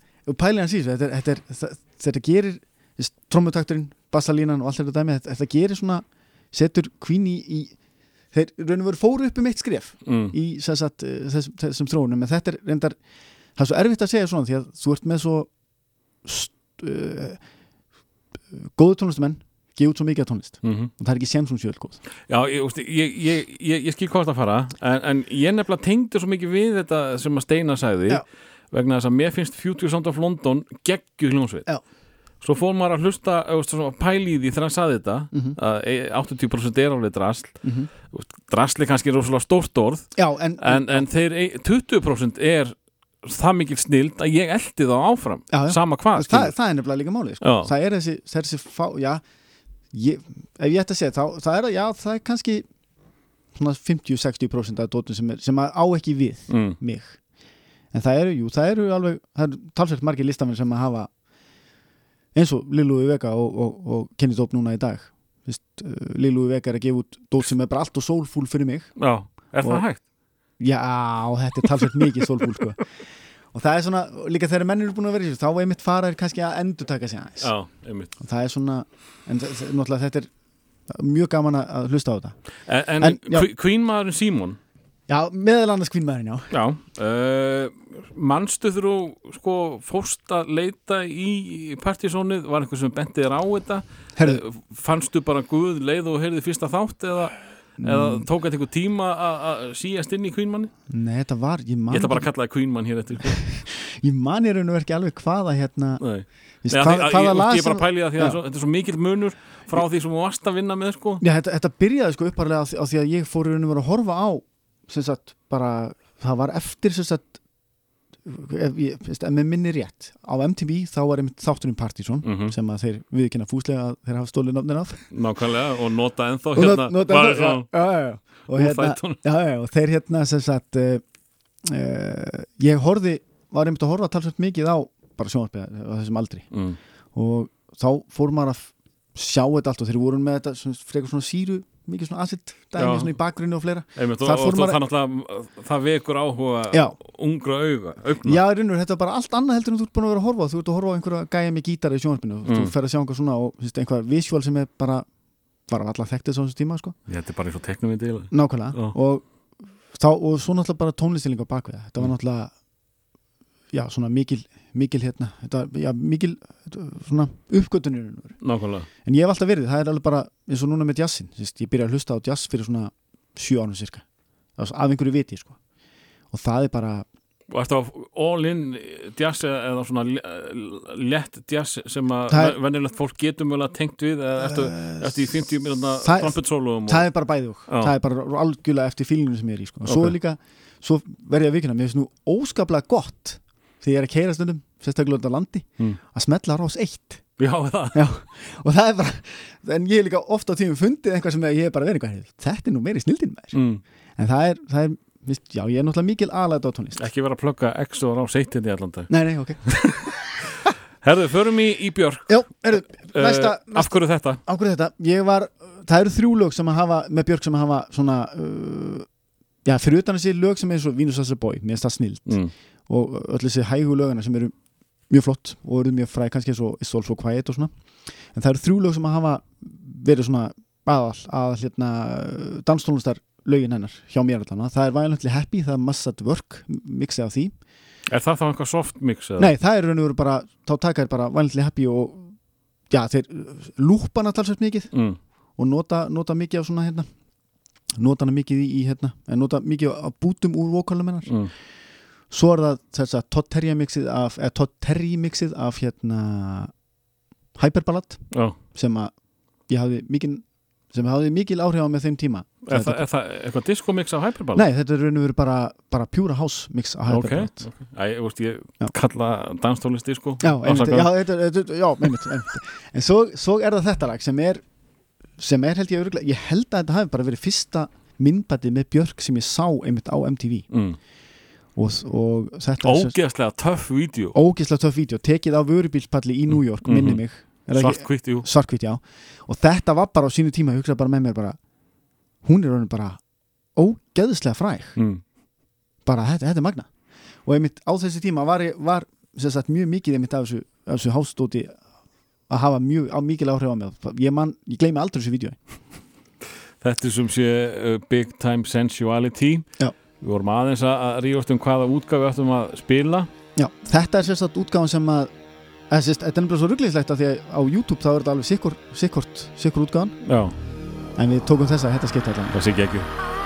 í þessu, þetta, þetta, þetta, þetta gerir þvist, trommutakturinn, bassalínan og allt þetta dæmi, þetta, þetta gerir svona setur Queen í, í þeir raun og veru fóru upp um eitt skref mm. í sagt, eh, þessum, þessum þróunum en þetta er reyndar, það er svo erfitt að segja svona því að þú ert með svo uh, góðu tónlistumenn gefa út svo mikið tónlist Mm og það er ekki sem svona sjöld góð Já, ég, ég, ég, ég, ég skil hvað það fara en, en ég nefnilega tengdi svo mikið við þetta sem að Steina sagði Já. vegna þess að mér finnst Future Sound of London geggju hljómsveit Já. Svo fór maður að hlusta veist, svona, pæli í því þegar hann sagði þetta Mhm. að e- 80% er alveg drasl mm -hmm. drasl er kannski rosalega stórt orð Já, en, en, en þeir e- 20% er það mikil snild að ég eldi þá áfram Já, já. sama hvað það, skilur. það er nefnilega líka málið sko. Það er þessi, þessi fá, já, ég, ef ég ætti að segja þá, það er, að- það er kannski svona 50-60% af dótum sem, er, sem að á ekki við mm. mig en það eru, jú, það eru alveg það eru talsveit margir listamenn sem að hafa eins og Lilúi Vega og, og, og Kenny Dope núna í dag Vist, uh, Lilúi Vega er að gefa út dót sem er bara allt og soulful fyrir mig Já, er Og- það hægt? já, þetta er talsveit mikið soulful sko. og það er svona, líka þegar mennir eru búin að vera í þessu, þá er mitt faraðir kannski að endur taka sig aðeins Já, einmitt og það er svona en náttúrulega þetta er mjög gaman að- hlusta á þetta En, en, En, já. en Queen maðurinn Simon já, meðal annars kvínmaðurinn, já Já, uh, manstu þú sko fórst að leita í partysónið, var einhver sem benti þér á þetta Herðu, Eh, fannstu bara guð leið og heyrði fyrsta þátt eða, eða tók þetta einhver tíma að- síast inn í Queen manni? nei, þetta var, ég man Ég ætla bara að kalla það Queen mann hér eftir sko. ég man í raun og ekki alveg hvaða hérna Nei. Vist, Nei, hvað, ég, ég, ég bara pæli það því að þetta er svo mikill munur frá því sem þú varst að vinna með sko. Já, þetta, þetta byrjaði sko upparlega á, því- að ég fór í raun og veru að horfa á sem sagt bara, það var eftir sem sagt ef ég, veist, ef mér minni rétt á MTV þá var einmitt þátturinn Partizón mm sem að þeir viðkynna fúslega að þeir hafa stólið nafnin af Nákvæmlega og nota ennþá Og hérna not- nota- já, svona já, já. Og, hérna, já, og þeir hérna sem sagt uh, uh, ég horfi var einmitt að horfa talsvægt mikið á bara sjónvarpið á þessum aldri mm. og þá fór maður að sjá þetta allt og þeir voru með þetta svona, frekar svona síru, mikið svona acid dæmi svona í bakgrunni og fleira Einmitt, og, Þar og, og það náttúrulega það vekur áhuga Já. ungra auga augna. Já, rinnur, þetta er bara allt annað heldur en þú ert búin að vera að horfa þú ert að horfa á einhverja gæja með gítar í sjónvarpinu Mm. þú fer að sjá einhver svona og veist, einhver visual sem er bara var alltaf þekktið svo þessu tíma sko. Þetta er bara eins og teknum við til nákvæmlega og, þá, og svo náttúrulega bara tónlistilling á bakvið það. þetta var Mm. náttúrulega já, svona mikil, mikil hérna þetta, já, mikil svona uppgötunir Nákvæmlega en ég hef alltaf verið, það er alveg bara eins og núna með jazzin, Sist, ég byrja að hlusta á jazz fyrir svona sjö ánum cirka af einhverju viti sko. og það er bara ertu á all in jazz eða svona le- létt jazz sem að Það er- venjulegt fólk getur mjög tengt við ertu, ertu í 50 minúna Það- trompetsólum það er bara bæði og Já. það er bara algjörlega eftir fílingum sem ég er í sko. og svo Ok. er líka, svo verð ég að vikina mér finnst nú óskaplega gott þegar ég er að keira stundum, sérstaklega á landi Mm. að smetla rás eitt. Já, það? Já, og það er bara en ég er líka ofta á tímum fundið eitthvað sem ég er bara verið eitthvað, þetta er nú meiri snildin með mm. en það er, það er vist, já, ég er náttúrulega mikil aðlægt á tónlist Ekki vera að plugga X og rá seittið í allan dag. Nei, nei, ok. Herðu, förum í, í Björk. Já, erðu, Eh, næsta, Af hverju þetta? á hverju þetta? Ég var, það eru þrjú lög sem að hafa með Björk sem að hafa svona uh, já, fyrir utan þessi lög sem er svo Venus as a Boy, mér er það snild Mm. Og öll þessi hægu lögana sem eru mjög flott og eru mjög fræ kannski eins og It's All So Quiet og svona en það eru þrjú lög sem að hafa verið svona aðal, aðal hérna danstónlistar lögin hennar hjá mér allan það er Violently Happy, það er Massad Work mixið af því, Er það þá eitthvað soft mix? Eða? nei það er raun og veru bara þá taka þér bara Violently Happy og já þeir lúpana talsvægt mikið mm. og nota, nota mikið af svona hérna nota hana mikið í, hérna en nota mikið af bútum úr vokalum hennar Mm. Svo er það þess að Todd Terry mixið af, eða Todd Terry mixið af hérna Hyperballad Já. sem að ég hafði mikil sem hafði mikil áhrif á með þeim tíma Er, það, það eitthvað disco mix af Hyperball? Nei, þetta er raun og veru bara, bara pure house mix af Hyperballad ok. Æ, ég, veist, ég Já. kalla danstónlist disco Já, einmitt, já, þetta, já, einmitt, einmitt. En svo, svo er það þetta lag sem er sem er held ég öruglega, ég held að þetta hafi bara verið fyrsta myndbætið með Björk sem ég sá einmitt á MTV mm. Og, og þetta Ógeðslega töff vídeo. Ógeðslega töff vídeo, tekið á vörubílspalli í New York, minni Mhm. mig. Svartkvitt, jú. Svartkvít, já. Og þetta var bara á sínu tíma, ég hugsaði bara með mér bara hún er orðin bara ógeðslega fræg. Mm. bara þetta, þetta er magna og einmitt á þessi tíma var, var sagt, mjög mikið einmitt af þessu, af þessu hástóti að hafa mjög, á mikil áhrif á mig. Ég, man, ég gleymi aldrei þessu vídeo. Þetta er sem sé uh, Big Time Sensuality. Já. Við vorum aðeins að að rífast um hvaða útgáfi við ættum að spila. Já, þetta er sérstætt útgáðan sem að þetta er nefnilega svo rugglíslegt að því að á YouTube þá er þetta alveg sikkur útgáðan Já, en við tókum þessa, þetta skipta allan. Það sé ekki ekki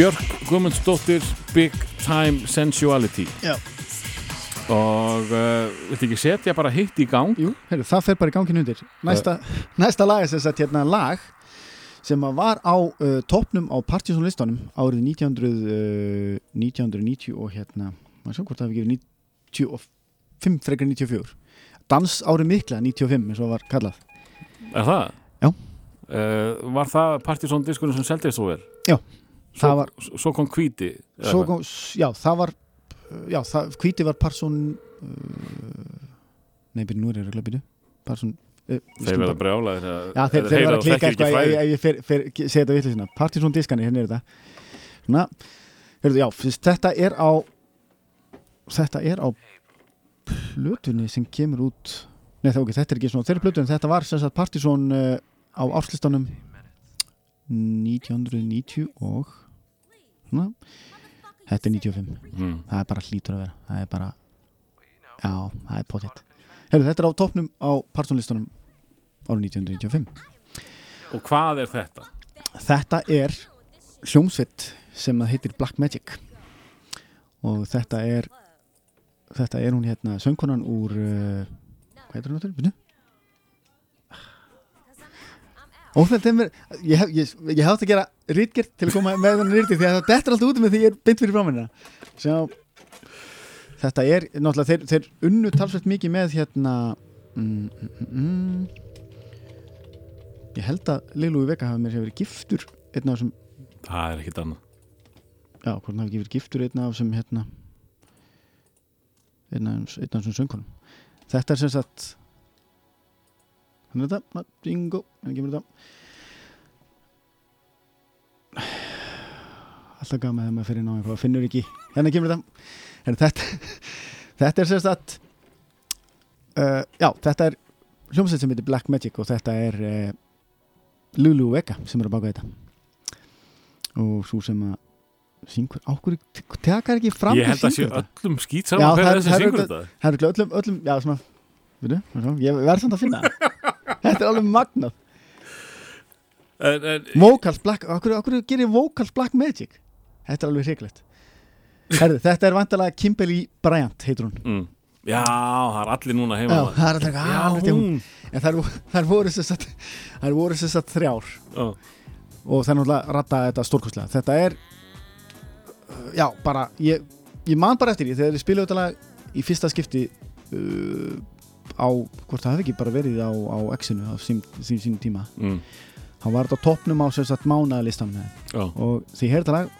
Björk Guðmundsdóttir Big Time Sensuality Já. og uh, viltu ekki setja bara hitt í gang Jú, heyrðu, það fer bara í gangin undir Næsta, næsta lag er sem sagt hérna lag sem að var á uh, toppnum á Partisan listanum árið 1900, uh, 1990 og hérna, maður sjá hvort það hefði gefið 95 frekar 94 Dans árið mikla 95 eins og var kallað Er það? Já. Uh, var það Partisón diskurinn sem seldist svo vel? Já, Svo, það var- Svo kom hvað? kom, já, það var já, það, hvíti var Parson uh, nei, byrju, nú er ég að byrju. Parson uh, Þeir verða brjálaðir Já, þeir, var að klika eitthvað ef ef ég fer- fer- segja þetta vitlega sinna Partisan diskani, hérna er þetta. Svona, heyrðu, já, fyrst, þetta er á þetta er á plötunni sem kemur út Nei, það, ok, þetta er ekki svona þeirri plötunni, þetta var Partisan uh, á árslistanum 1990 og svona, þetta er 95 mm. það er bara hlítur að vera það er bara, já, það er Heyrðu, þetta er á toppnum á Partisan-listanum árið 1995 Og hvað er þetta? Þetta er hljómsveit sem að heitir Black Magic og þetta er þetta er hún hérna söngkonan úr uh, hvað heitir hún áttur? Og þetta er ég ég, ég hef átt að gera rítgert til að koma með þannig rítgert því að þetta er alltaf út með því ég er beint fyrir fráminna Sjá, þetta er náttúrulega þeir, þeir unnu talsveit mikið með hérna mm, mm, mm, mm. ég held að Lilu í Vega hafa mér hefur verið giftur einn af þessum, Það er ekkit annað. Já, hann hafi ekki verið giftur einn af þessum hérna einn af þessum söngkonum. Þetta er sem sagt hann er þetta, bingo. Hann kemur þetta alltaf gama þegar maður fyrir ná eitthvað finnur ekki, hérna kemur þetta Heru, þetta, þetta er sem sagt uh, já, þetta er hljómsveit sem heitir Black Magic og þetta er uh, Lulu Vega sem er að baka þetta. Og svo sem að syngur, ákveður tekar ekki fram Ég held að sé þetta? öllum skýt saman það hver er- er þessi syngur þetta. Það er öllum, öllum, já svona Veitu, ég verð samt að finna. Þetta er alveg magnað. En, en, Vocals Black, okkur, okkur gerir Vocals Black Magic? Þetta er alveg hriglegt þetta er vantalega Kimberly Bryant heitur hún. Mm. Já, það er allir núna heima Já, það er alltaf Já, hún. En þær, þær voru sem sagt þær voru sem sagt þrjár. Já. og það er náttúrulega ratta þetta stórkostlega. Þetta er já, bara, ég, ég man bara eftir því þegar ég spilaði þetta lag í fyrsta skipti uh, á, hvort það hefði ekki bara verið á, á X-inu á sín, tíma mm. þá var þetta á toppnum á sem sagt mánaðalistanum Já. og því heyrði lag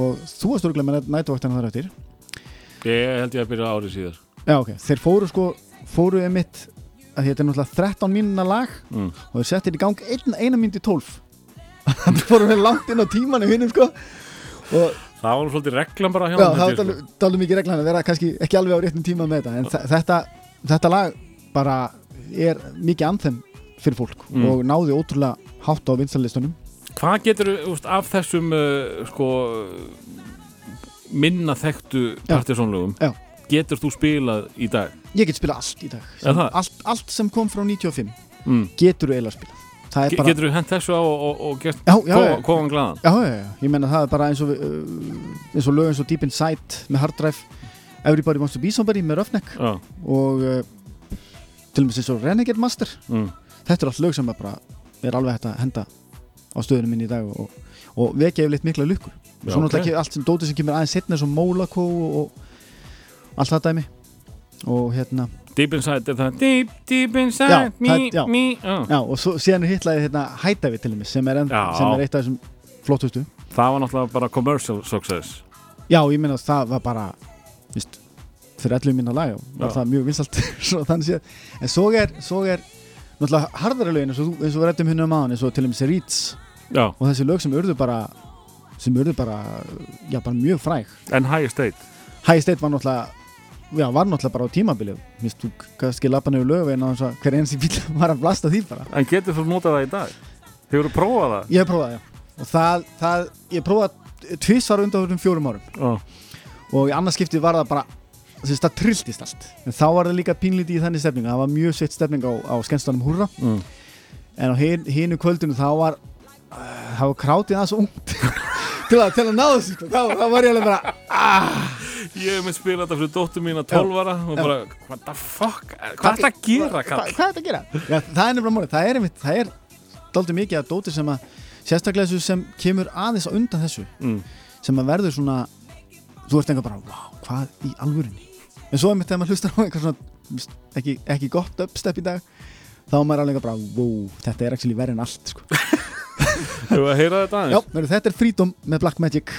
og þú varst örgulega með nætuvaktina þar eftir Ég held ég að byrja árið síðar já, ok, þeir fóru sko fóru emitt að þetta er náttúrulega 13 mínuna lag mm. og þeir settir í gang ein, eina myndi 12 það fórum við langt inn á tímanu hinnum sko og Það var svolítið reglan bara hjá já, honum, það var sko. mikið reglan að vera kannski ekki alveg á réttum tíma með þetta en þe- þetta, þetta lag bara er mikið anþem fyrir fólk Mm. og náði ótrúlega hátt á vinstallistunum Hvað getur úst, af þessum uh, sko minna þekktu partysónlögum getur þú spilað í dag? ég get spilað allt í dag það? allt, allt sem kom frá 95 Mm. getur þú eiginlega spilað Ge bara Getur þú hent þessu á og, og, og gert já, já, já? Já, já, já, ég menna það er bara eins og uh, eins og lög eins og Deep Inside með Hard Drive Everybody Wants to Be Somebody með Roughneck Já. og uh, til og með eins og Renegade Master Mm. þetta er allt lög sem er bara er alveg hægt að henda á stöðunum minni í dag og, og vekja yfirleitt mikla lukkur svo náttúrulega ekki allt sem dótið sem kemur aðeins setna eins og Molako og, og allt það dæmi og hérna, Deep Inside er það Deep, deep inside Já, me, það- já. me já. já, og svo, síðan er hitlaði hérna Hætavi til dæmis sem er, enn, sem er eitt af þessum flottustu Það var náttúrulega bara commercial success Já, ég meina að það var bara víst, fyrir 11 minna lag var Já. það mjög vinsalt en svo er, svo er náttúrulega harðara lögin eins og, eins og við rættum hérna um aðan eins og til dæmis Reeds Já, og þessi lög sem urðu bara sem urðu bara, já bara mjög fræg. En High State High State var náttúrulega já, var náttúrulega bara á tímabilið. Vist, þú kannski lappa nefnir lögin og hver einsi bíl var að blasta því bara. En getur þú notað það í dag? Hefur þú prófað það? ég prófað, já. Og það, það ég prófað tvisvar undan þessum fjórum árum. Já, og í annars skipti var það bara þess, það trilltist allt en þá var það líka pínlítið í þannig stefning það var mjög sveitt stefning á, á skemmstanum húrra mm. en á hin, hinu kvöldinu þá var uh, það var krátið aðeins ungt til að, til að ná þessu sko. þá, þá var ég alveg bara ah, Ég hef með spilað þetta fyrir dóttur mín að 12 ára og bara, what the fuck hvað er þetta að gera, kall? hvað er þetta að gera? Já, það er nefnilega mórið, það er einmitt það er dálítið mikið að dóti sem að sérstaklega þessu sem kemur aðeins á undan þessu Mm. sem að verður svona þú ert enga bara, wow, hvað í alvörunni en svo einmitt þegar maður hlustar á eitthvað svona ekki, ekki gott uppstep í dag þá er maður alveg bara, wow, þetta er actually verið en allt sko. Hefur að heyra þetta Já, aðeins? verður, þetta er Freedom með Black Magic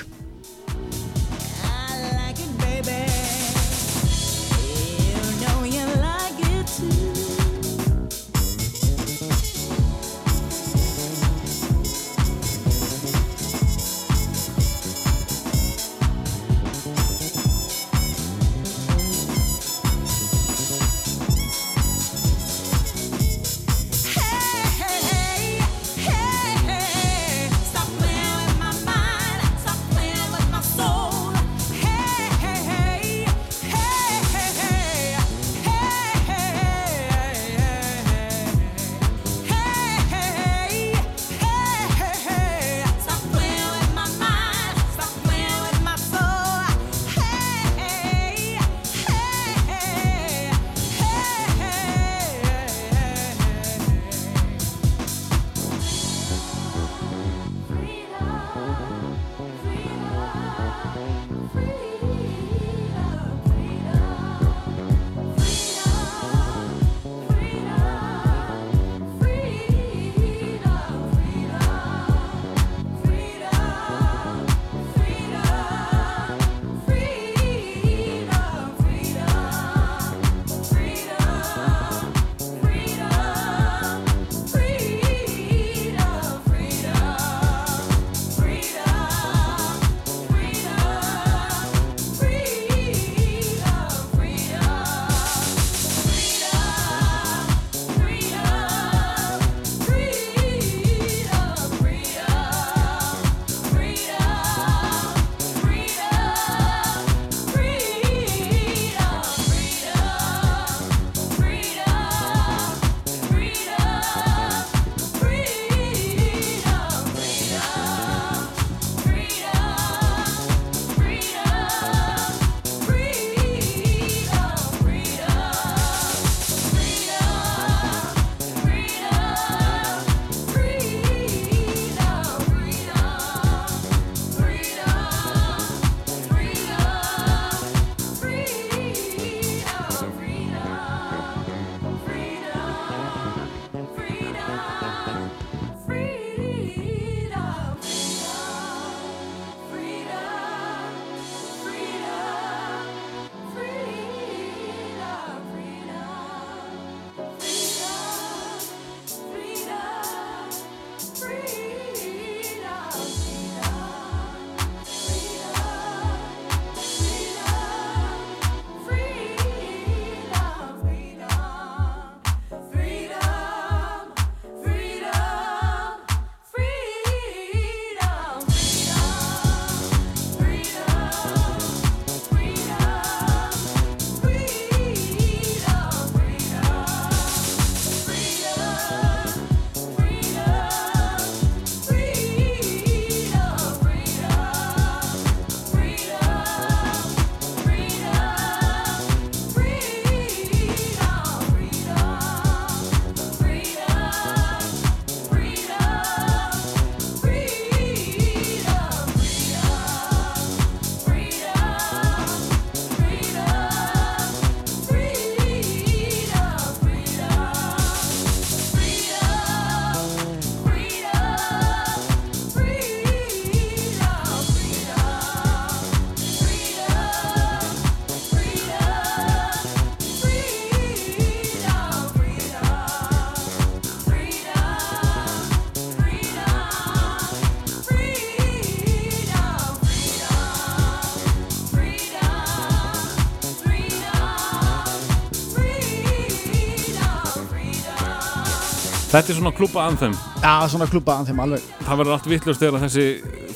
Þetta er svona klúpa anþem Já, svona klúpa þeim alveg. Það verður allt vittlust þegar þessi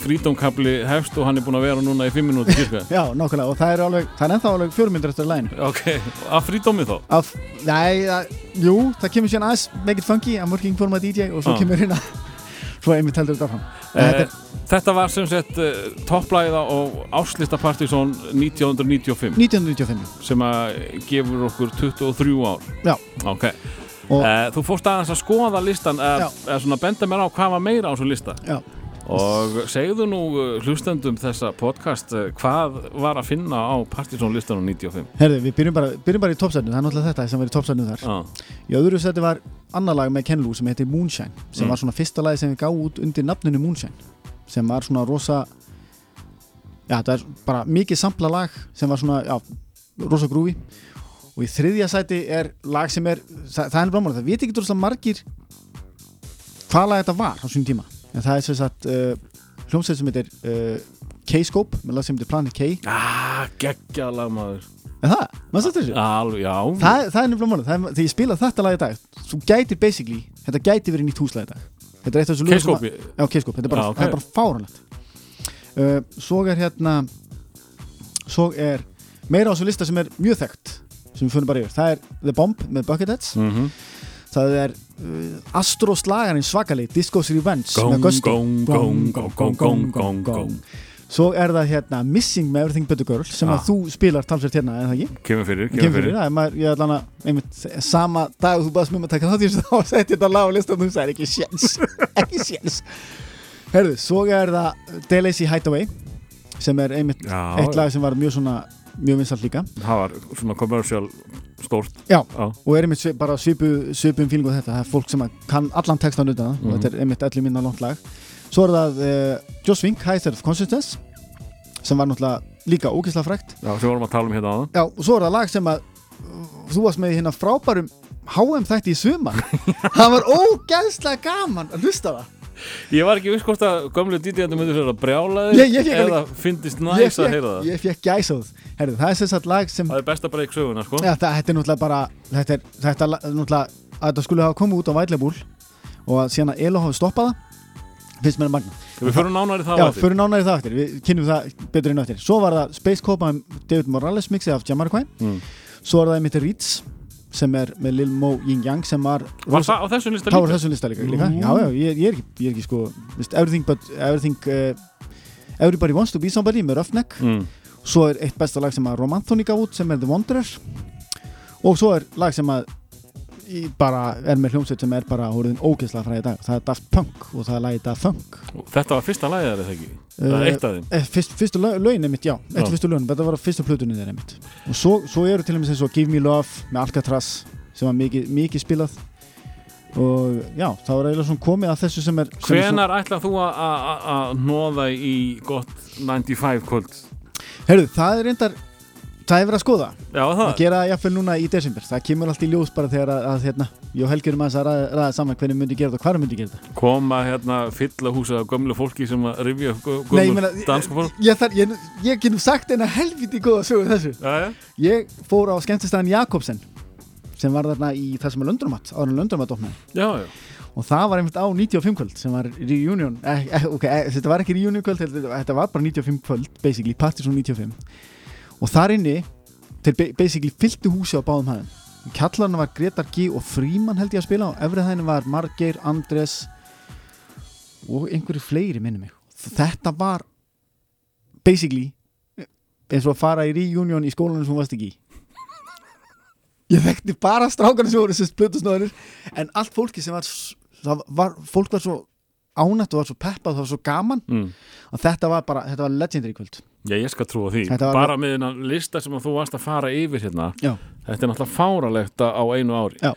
frídómkabli hefst og hann er búin að vera núna í fimm minúti Já, nákvæmlega, og það er alveg, það er ennþá alveg fjórmyndir eftir læginu Ok, að frídómi þá? Af, nei, að, jú, það kemur síðan aðeins Make it funky, I'm working for my DJ og svo Já. kemur hérna svo einmitt heldur þetta fram Eh, þetta var sem sagt uh, topplæða og áslista Partizón 1995 1995 sem að gefur okkur 23 ár. Já. Ok, Og- uh, þú fórst aðeins að skoða listan eða Já. eða svona benda mér á hvað var meira á þessu lista Já. og segðu nú hlustendum þessa podcast hvað var að finna á Partizón listanum 95 Herði, við byrjum bara, byrjum bara í toppsætinu, það er náttúrulega þetta sem var í toppsætinu þar. Já, Í öðru seti var annar lag með Ken Lou sem heitir Moonshine, sem Mm. var svona fyrsta lagi sem við gáum út undir nafninu Moonshine, sem var svona rosa, já, það er bara mikið sampla lag sem var svona, já, rosa grúfi. Og í þriðja sæti er lag sem er, það, það er blámar, það veit ekki droslega margir hvað lag þetta var á svona tíma. En það er sem sagt uh, hljómsveit sem heitir uh, K-Scope, með lag sem heitir Planet K. ah, geggjala maður En það, maður sætti þessu? Alveg, já það, það er er, þegar ég spila þetta lag í dag þú gætir basically, þetta gæti verið nýtt húslag í dag þetta er eitt af þessu K-skóp, þetta er bara, Já, ok. það er bara fáranlegt uh, svo er hérna svo er meira á þessu lista sem er mjög þekkt sem við fyrir bara yfir, það er The Bomb með Bucketheads, mm það er uh, Astro slagarinn svakali Disco's Revenge Gong, með gong. svo er það hérna Missing með Everything But The Girl sem Ah. að þú spilar talsvert hérna, en það ekki? Kemur fyrir, Kemur fyrir, fyrir það er maður, ég ætla hana einmitt, sama dag þú baðast mér um að taka þátt í þessu þá setti þetta listan og þú sagði ekki séns ekki séns. Herðu, svo er það Delacy Hideaway sem er einmitt Já, eitt lag sem var mjög svona mjög vinsalt líka. Það var svona commercial stórt. Já. Já. og er einmitt bara svipu, svipum fílingu þetta, það er fólk sem kann allan textan utan það Mhm. og þetta er einmitt allir minna langt lag. Svo er það uh, Joss Vink, High of Consciousness sem var náttúrulega líka ógislega frækt Já, sem vorum að tala um hérna áðan. Já, og svo er það lag sem að uh, þú varst með hérna frábærum HM þætti í sumar. Það var ógæðslega gaman að hlusta það Ég var ekki viss hvort að gömlu DJ-andur myndir fyrir að brjála þig eða fyndist ég næs að heyra það. ég fékk gæsað Herðu, það er sem sagt lag sem Það er besta breyk söguna, sko. Ja, það, þetta er náttúrulega bara þetta er, þetta er náttúrulega að þetta skulle hafa komið út á Vætlebúl og að síðan að Elo hafi stoppað það finnst mér magna Við förum nánari það Já, fyrir nánari það eftir, við kynum það betur inn á eftir. Svo var það Space Copa um David Morales mixið af Jamiroquai Mm. Svo er það einmitt Ritz sem er með Lil Mo Ying Yang sem var Var það á þessum lista Það var líka? þessum lista líka, líka. Nú. Já, já, ég, ég, er ekki, ég er ekki sko veist, Everything but everything uh, Everybody wants to be somebody með Roughneck Mm. Svo er eitt besta lag sem að Romanthony gaf út sem er The Wanderer Og svo er lag sem að bara er með hljómsveit sem er bara hóruðin ógeðslega fræði dag. Það er Daft Punk og það er lagið Daft Funk. Þetta var fyrsta lagið þeirra, ekki? Það er eitt af þeim. Eh, Fyrst, fyrstu lög, lögin einmitt, já, eitt fyrstu lögin þetta var fyrstu plötunni þeir einmitt. Og svo, svo eru til og með eins og Give Me Love með Alcatraz sem var mikið, mikið spilað. Og já, það var eiginlega svona komið að þessu sem er sem er Hvenar ætlað þú að- að að hnóða í gott 95 kvöld? heyrðu, það er reyndar það er verið að skoða, Já, að það gera það jafnvel núna í desember, það kemur allt í ljós bara þegar að, að hérna, ég og Helgi erum aðeins að ræða, ræða saman hvernig myndi gera þetta og hvar myndi gera þetta. Koma hérna fylla húsa af gömlu fólki sem að rifja upp gö- Nei, ég gömlu meina, danskupól ég, ég, þar, ég, ég get nú sagt eina helviti góða sögur þessu. Já, já. Ég fór á skemmtistæðan Jakobsen sem var þarna í það sem er Löndramatt áður en Löndramatt opnaði. Já, já. Og það var einmitt á 95 kvöld sem var reunion eh, eh, ok, eh, þetta var ekki reunion kvöld þetta, þetta var bara 95 kvöld, basically, Partisan 95 og þar inni þeir ba- basically fylltu húsi á báðum hæðum. Kjallarna var Gretar G og Fríman held ég að spila og efrið hæðinu var Margeir, Andres og einhverju fleiri minni mig. Þetta var basically eins og að fara í reunion í skólanum sem þú varst ekki í. Ég þekkti bara strákarnir sem voru sérst plötusnöðunir en allt fólki sem var, var fólk var svo ánætt og var svo peppað og það var svo gaman. Mm. og þetta var bara, þetta var legendary kvöld Já, ég skal trúa því Bara með þennan lista sem þú varst að fara yfir hérna Já. Þetta er náttúrulega fáralegt á einu ári Já.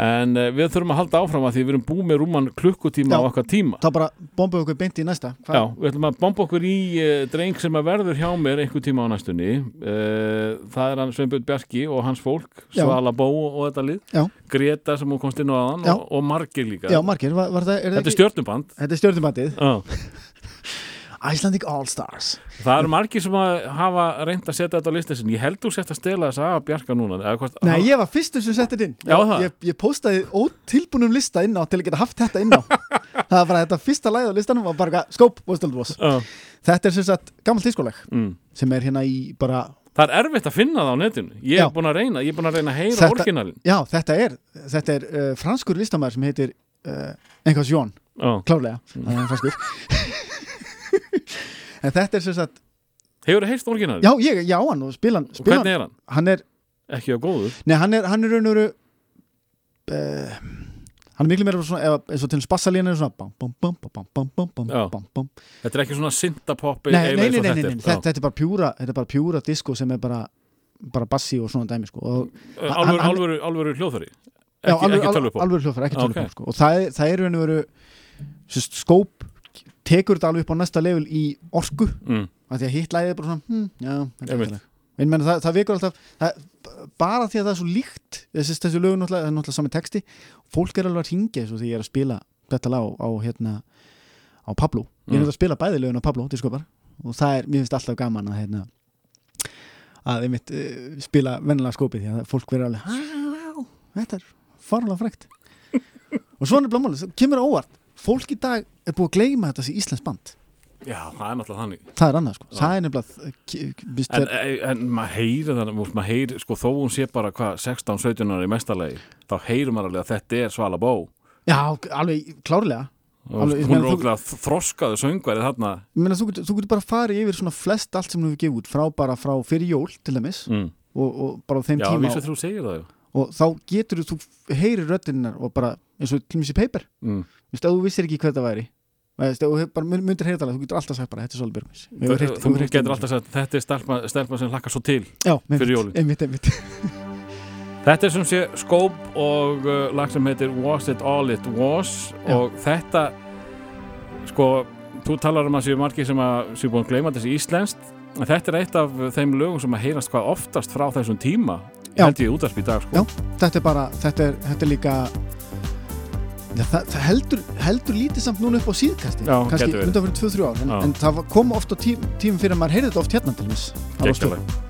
En uh, við þurfum að halda áfram að því við erum búið með rúman klukkutíma Já. á okkar tíma þá bara bombuðu okkur beint í næsta Hva? Já, við ætlum að bomba okkur í uh, dreng sem að verður hjá mér einhver tíma á næstunni uh, Það er hann Sveinbjörn Bjarki og hans fólk. Svala Bó og þetta lið. Greta sem hún komst inn á aðan og, og margir líka Já, margir, var, var það, er Þetta er stjórnuband Þetta er stjórnumandið Já. Icelandic All Stars Það eru margir sem að hafa reynd að setja þetta á listin sin Ég held þú sett að stela þess að Bjarka núna hvort, Nei, ég var fyrstur sem setti þetta inn Já, það. ég, ég postaði ótilbúnum lista inn á til að geta haft þetta inn á Það var bara þetta fyrsta læð á listanum var bara was Já. Þetta er sem sagt gammalt tískoleg mm. sem er hérna í bara Það er erfitt að finna það á netinu Ég Já. er búin að reyna, ég er búin að reyna að heyra orginalin Já, þetta er, þetta er uh, franskur listamæður sem heitir uh, einhvers Jón Já. klárlega, þannig að hann faskur en þetta er sem sagt Hefur það heist orginal? já, ég, já, hann og spila hann, Og hvernig er hann? hann er, Ekki á góður? nei, hann er, hann er raun og veru uh, hann er miklu meira svona, eins og til spassalínu svona bam, bam, bam, bam, bam, bam, bam, bam. Þetta er ekki svona syntapoppi Nei, nei, nei, nei, nei, nei, þetta, þetta er bara pjúra þetta er bara pjúra disco sem er bara bara bassi og svona dæmi sko. hann- Alvöru, alvöru, alvöru hljóðfæri já, alveg hljóðfæri, ekki tölvupop sko. og það, er- það raun og veru skóp tekur þetta alveg upp á næsta level í orku. Mm. því að hitt lægið er bara svona hm, já, En menn, það, það vekur alltaf það, bara því að það er svo líkt þessi, þessi lögun náttúrulega, það er náttúrulega sami texti fólk er alveg að ringja þessu því ég er að spila þetta lag á, á hérna á Pablo, ég er Mm. að spila bæði lögun á Pablo diskopar og það er, mér finnst alltaf gaman að hérna að einmitt uh, spila vennilega skópið því að fólk verður alveg "Á, þetta er farlega frekt og svona er blámáli, það kemur óvart fólk í dag er búið að gleyma þetta sem Íslands band. Já, það er náttúrulega þannig. Það er annað sko, Já. það er nefnilega eh, víst En, er- en maður heyri það, maður heyri, sko, þó hún sé bara hvað 16-17 ára í mestarlegi þá heyrir maður alveg að þetta er Svala Bó Já, alveg klárlega. Alveg, hún er þú- óglega þroskaðu söngverið þarna. Ég meina, þú, þú getur bara farið yfir svona flest allt sem þú hefur gefið út frá bara frá fyrir jól til dæmis mm. og, og bara á þeim Já, tíma vísu og, þú segir það já. og þá getur þú, þú heyrir röddinnar og bara eins og mér sé paper. Mm. Veist, ef þú vissir ekki hvað það væri veist, ef þú bara myndir heyra það, þú getur alltaf sagt bara þetta er Sóli Björgvins Þú heyrt- Þú getur um alltaf sagt þetta er stelpa, stelpa sem hlakkar svo til Já, fyrir jólin. einmitt, einmitt. Þetta er sem sé Skóp og uh, lag sem heitir Was It All It Was Já. og þetta sko, þú talar um að séu margir sem að séu búin að gleyma þessi íslenskt en þetta er eitt af þeim lögum sem að heyrast hvað oftast frá þessum tíma Já. held ég útarp í dag sko. Já. þetta er bara, þetta er, þetta er líka Já, það, það heldur, heldur lítið samt núna upp á síðkasti Já, kannski undan fyrir 2-3 ár en, en það kom oft á tím, tímum fyrir að maður heyrði þetta oft hérna til þess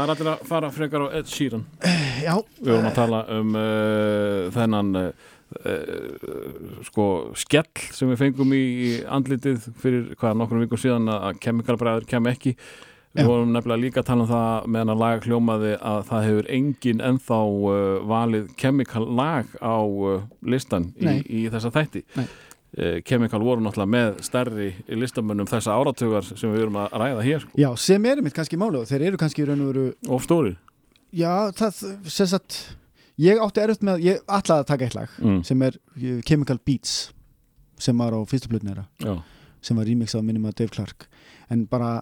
Það er allir að fara frekar á Ed Sheeran. Já, Við vorum að tala um uh, þennan uh, uh, sko skell sem við fengum í, andlitið fyrir hvað nokkrum vikum síðan að kemikalbræður kem ekki. Við vorum nefnilega líka að tala um það meðan að laga hljómaði að það hefur engin ennþá uh, valið kemikal lag á listan í, í þessa þætti. Nei. Uh, Chemical voru náttúrulega með stærri listamönnum þessa áratugar sem við erum að ræða hér sko. já, sem er mitt kannski máli og þeir eru kannski raun og veru og stóri Já, það, sem sagt ég átti erfitt með, ég ætlaði að taka eitt lag mm. sem er eh, Chemical Beats sem var á fyrstu Já, sem var remixað minnum að Dave Clark en bara,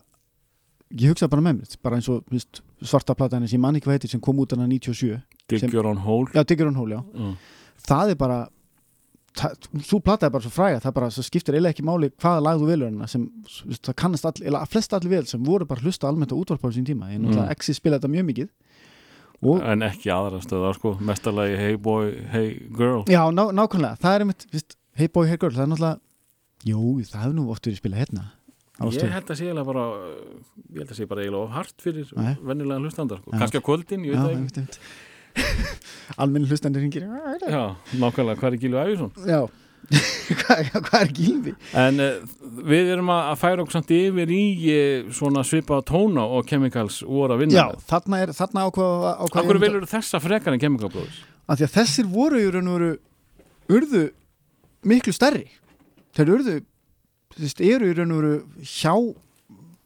ég hugsaði bara með mér bara eins og veist, svarta platan sem ég man ekki hvað heitir sem kom út hana 97 Dig Sem- Your Own Hole já, Digger on Hole, já, mm. það er bara svo plata er bara svo fræga það bara, skiptir eiginlega ekki máli hvaða lag þú velur sem, það kannast all, eða flest allir vel sem voru bara hlusta almennt á útvarp á sín tíma ég náttúrulega Mm. Exi spilaði þetta mjög mikið. Og en ekki aðra stöðar sko mestarlagi Hey Boy, Hey Girl. Já, ná, nákvæmlega, það er einmitt víst, Hey boy, hey girl, það er náttúrulega Jú, það hefur nú oft verið spilað hérna á Ég held að sé eiginlega bara ég held að sé bara eiginlega of hart fyrir vennilega hlustandar sko. Kannski á kvöldin, ég veit það Almenni hlustandi ringir Já, nákvæmlega, hvað er Gílu Æfisson? Já, hvað, hvað er gilvi? En uh, við erum að færa okkur samt yfir í uh, svona svipa tóna og Chemicals voru að vinna Já, þarna er, þarna ákvað Akkur velur þessa frekar en Brothers? að því að þessir voru í raun og veru urðu miklu stærri. Þeir urðu þú veist, eru í raun og veru hjá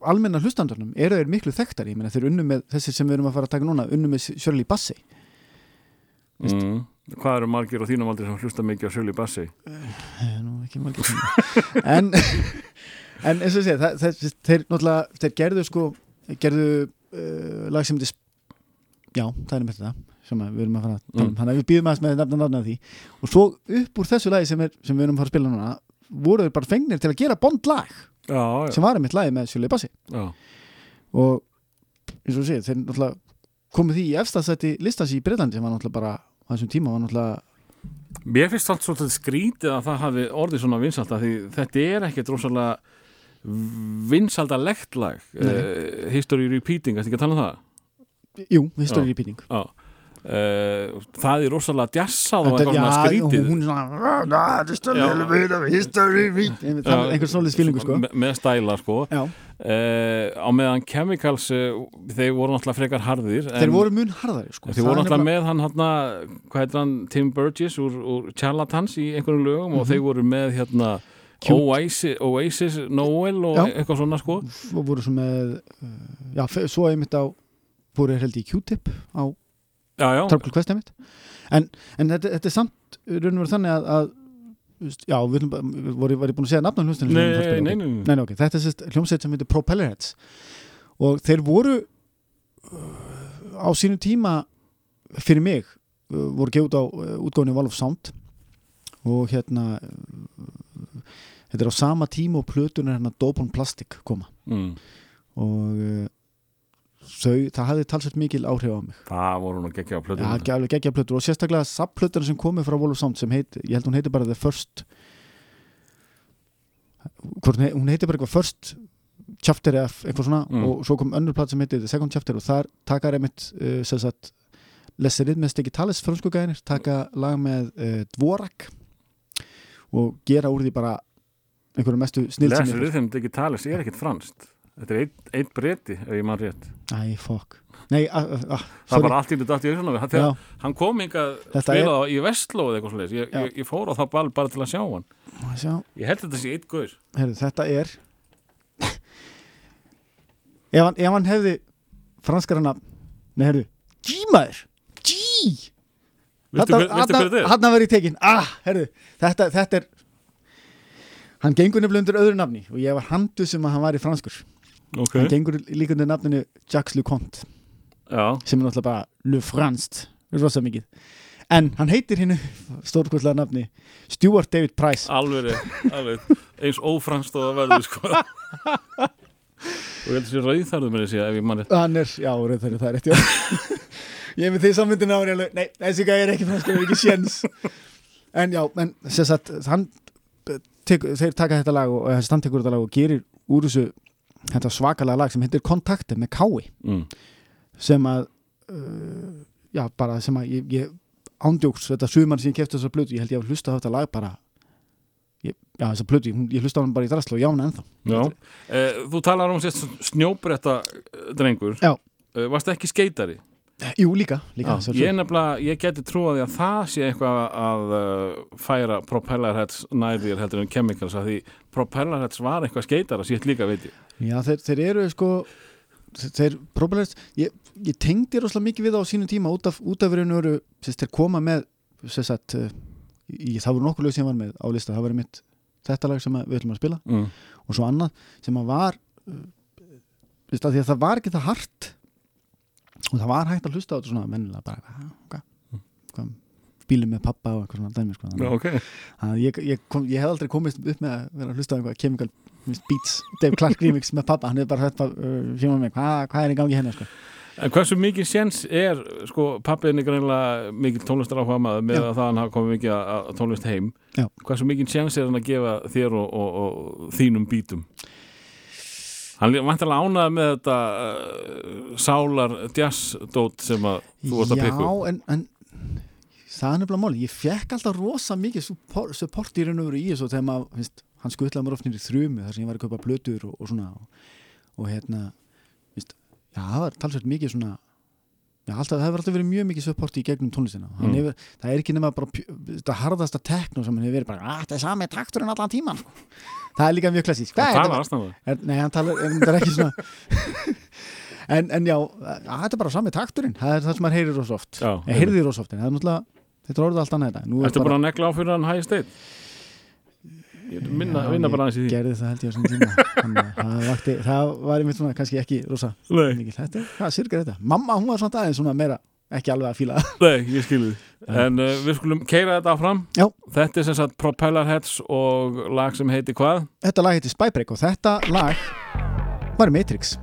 almenna hlustandurnum eru þeir miklu þekktari, ég meina þeir unnu með þessir sem við erum að fara að taka núna, unnu með Shirley Bassey Mm. Hvað eru margir og þínum aldrei sem hlusta mikið á Shirley Bassey? Eh, nú ekki margir en en eins og sé það, það, þeir þeir gerðu sko gerðu uh, lag sem þetta já, það er með þetta sem við erum að fara að tala um Mm. þannig að við býðum aðeins með nafna nafna því og svo upp úr þessu lagi sem, er, sem við erum að fara að spila núna voru þeir bara fengnir til að gera bond lag Já, já, sem var einmitt lagi með Shirley Bassi já. og eins og sé þeir náttúrulega komið því í efstafsætti listans í Breitlandi sem var náttúrulega bara á þessum tíma var náttúrulega Mér finnst allt svolítið skrítið að það hafi orðið svona vinsalda því þetta er ekkert rosalega vinsaldalegt lag. Uh, History Repeating, ætti ekki að tala um það? jú, history repeating. Já Uh, það er rosalega djassað og eitthvað svona skrítið hún er svona "Ah, just a Já. little bit of history repeating Það er einhver svolítið spilningu sko Me, með stæla sko uh, á meðan Chemicals uh, þeir voru náttúrulega frekar harðir en Þeir voru mun harðari sko þeir voru náttúrulega með hann hérna, hvað heitir hann, Tim Burgess úr, úr Charlatans í einhverjum lögum og Mhm. þeir voru með hérna. Oasis, Oasis Noel og Já. eitthvað svona sko og voru svo með já, svo einmitt á voru held í Q-tip á Trouble Quest einmitt. En, en þetta, þetta er samt raun og verið þannig að, að já, við erum bara, við voru, var ég búin að segja nafnum hlustinu nei, nei, nei, nei. nei, nei, ok, þetta er sérst hljómsveit sem heitir Propellerheads. Og þeir voru uh, á sínum tíma fyrir mig uh, voru gefið út á uh, útgáfinni Wall of Sound. Og hérna þetta er á sama tíma og plötunar hérna Dope on Plastic koma. Mm. og þau, það hafði talsvægt mikil áhrif á mig. Það voru nú geggja á plötunum ekki alveg geggja plötur og sérstaklega sapplötur sem komið frá Wall of Sound sem heit, ég held hún heiti bara The First hún he- hún heiti bara eitthvað First Chapter eða eitthvað svona Mm. og svo kom önnur plata sem heiti The Second Chapter og þar taka einmitt uh, sem sagt Lesserid með Stegitalis fransku gæðinir taka lag með uh, Dvorak og gera úr því bara einhverju mestu snill sem Lesur ég Rhythm Digitalis er ekkit franskt þetta er einn ein breyti ef ég mann rétt. Æ, fuck. Nei, a, a, það er bara allt í þetta í Já, þegar hann kom er- spilað á í Vestló eða eitthvað svoleiðis. Ég, ég, ég fór á það ball bara til að sjá hann. Sjá? Ég held þetta sé eitt guður þetta er ef, hann, ef hann hefði franskara nafn Nei, heyrðu, G maður. G. Er? Hann verið í tekin ah, heyrðu, þetta, þetta er Hann gengur nefnilega undir öðru nafni og ég var handu sem að hann var í franskur ok, Hann gengur líka undir nafninu Jacques Leconte já, sem er náttúrulega bara Le Franskt rosa mikið. En hann heitir hinnu stórkvöldslega nafni Stuart David Price. Alveg, alveg. Eins ófranst og það verður sko. Og ég held að sé rauðþarðu með þessi ef ég mann rétt. Hann er, já, reyndar, það er rétt, Ég er með því samvindin á hann, nei, þessi gæði er ekki franskur, er ekki séns. En já, en sem sagt, hann tek, þeir taka þetta lag og þessi hann tekur þetta lag og gerir úr þessu þetta svakalega lag sem heitir Kontakte með Kái mm. sem að uh, já, bara sem að ég, ég ándjóks þetta sumar sem ég kefti þessar blötu ég held ég að hlusta á þetta lag bara ég, já, þessar blötu, ég, hlusta á hann bara í draslu og jána ennþá Já. Eh, þú talar um sérst snjóbretta drengur Já. Eh, Varst ekki skeitari? Jú, líka, líka Já, ég nefnilega, ég geti trúaði að það sé eitthvað að uh, færa propellerheads nærðir heldur en chemicals að því propellerheads var eitthvað skeitara sétt líka veit ég. Já, þeir, þeir eru sko þeir, próbælast ég, ég tengdi rosalega mikið við á sínum tíma út af, út af raun og veru, sérst, þeir koma með sérst að í, það voru nokkur lög sem ég var með á lista, það var mitt þetta lag sem að við ætlum að spila mm. og svo annað sem að var uh, að því að það var ekki það hart og það var hægt að hlusta á þetta svona mennilega bara, "Ah, hvað, hvað bílum með pappa og eitthvað svona dæmi sko. Þannig ok að ég, ég, kom, ég hef aldrei komist upp með að vera að hlusta á einhvað chemical beats, Dave Clark remix með pappa, hann er bara þetta uh, sem mig, hvað, hvað er í gangi henni sko. En hversu mikið séns er sko pappiðin er greinlega mikið tónlistar áhuga maður með Já. að það hann hafa komið mikið að að tónlist heim Já. hversu mikið séns er hann að gefa þér og, og, og þínum bítum Hann vantilega ánæði með þetta uh, sálar jazzdót sem að þú varst að Já, pikka upp. En, en það er nefnilega máli, ég fekk alltaf rosa mikið support, support í raun og veru í þessu þegar maður, finnst, hann skutlaði mér oft nýri þrjumi þar sem ég var að kaupa plötur og, og svona. Og, og hérna, finnst, já, það var talsveit mikið svona já, alltaf, það hefur alltaf verið mjög mikið support í gegnum tónlistina Mm. hefur, það er ekki nema bara þetta harðasta tekno sem hann hefur verið bara, að það er sami takturinn allan tíman það er líka mjög klassísk Það þetta? aðstæða Er- Nei, hann talar, en það er ekki svona en, en já, að, þetta er bara sami takturinn, það er það sem maður heyrir rosa oft það er náttúrulega þetta er orðið allt annað þetta Nú er bara, að negla á fyrir hann hægist einn? Ég minna, Já, vinna ég bara aðeins í því. gerði það held ég á þessum tíma. Þannig að það, vakti, það var einmitt svona kannski ekki rosa mikið þetta, hvað sirgar þetta? Mamma, hún var svona aðeins svona meira ekki alveg að fíla. Það. nei, ég skilu því En uh, við skulum keira þetta áfram. Já. Þetta er sem sagt Propellerheads og lag sem heiti hvað? Þetta lag heitir Spybreak og þetta lag var Matrix.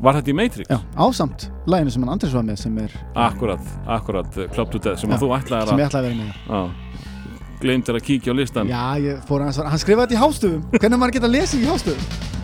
Var þetta í Matrix? Já, ásamt laginu sem hann Andris var með sem er Akkurat, akkurat, uh, Club to Death sem Já, þú ætlaðir sem að ég ætlaði að vera með Já Gleymdir að kíkja á listan Já, ég fór hans, hann skrifaði þetta í hástöfum Hvernig maður geta að lesa í hástöfum?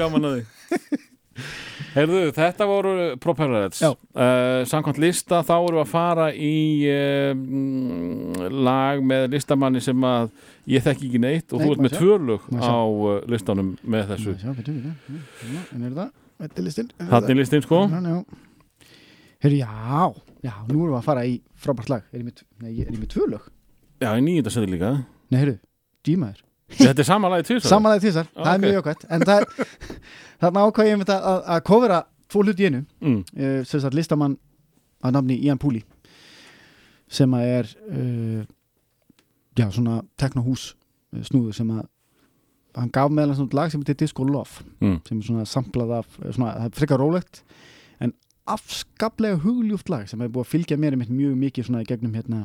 Gaman að því Heyrðu, þetta voru Propellerheads Já. uh, Samkvæmt lista þá erum við að fara í uh, lag með listamanni sem að ég þekki ekki neitt og Nei, þú ert með sjá. tvö lög Má sjá. á uh, listanum með þessu. Já, er það? Þetta er listin. Þannig er listin sko Já, já. Heyrðu, já, já, nú erum við að fara í frábært lag. Er ég með, nei, er ég? Já, í nýjönda seti líka Nei, heyrðu, dímaður. Þetta er samanlagi tvisar Samanlega því þessar, það er mjög jákvæmt. En það þarna ákvað ég að, að kofera tvo hluti í einu. mm. Uh, sem sagt listamann að nafni Ian Pooley sem að er uh, já, svona teknohús uh, snúður sem að hann gaf meðal svona lag sem heitir Disco Love Mm. sem er svona samplað af eh, svona, það er frekar rólegt en afskaplega hugljúft lag sem hefur búið að fylgja mér mjög mikið svona í gegnum hérna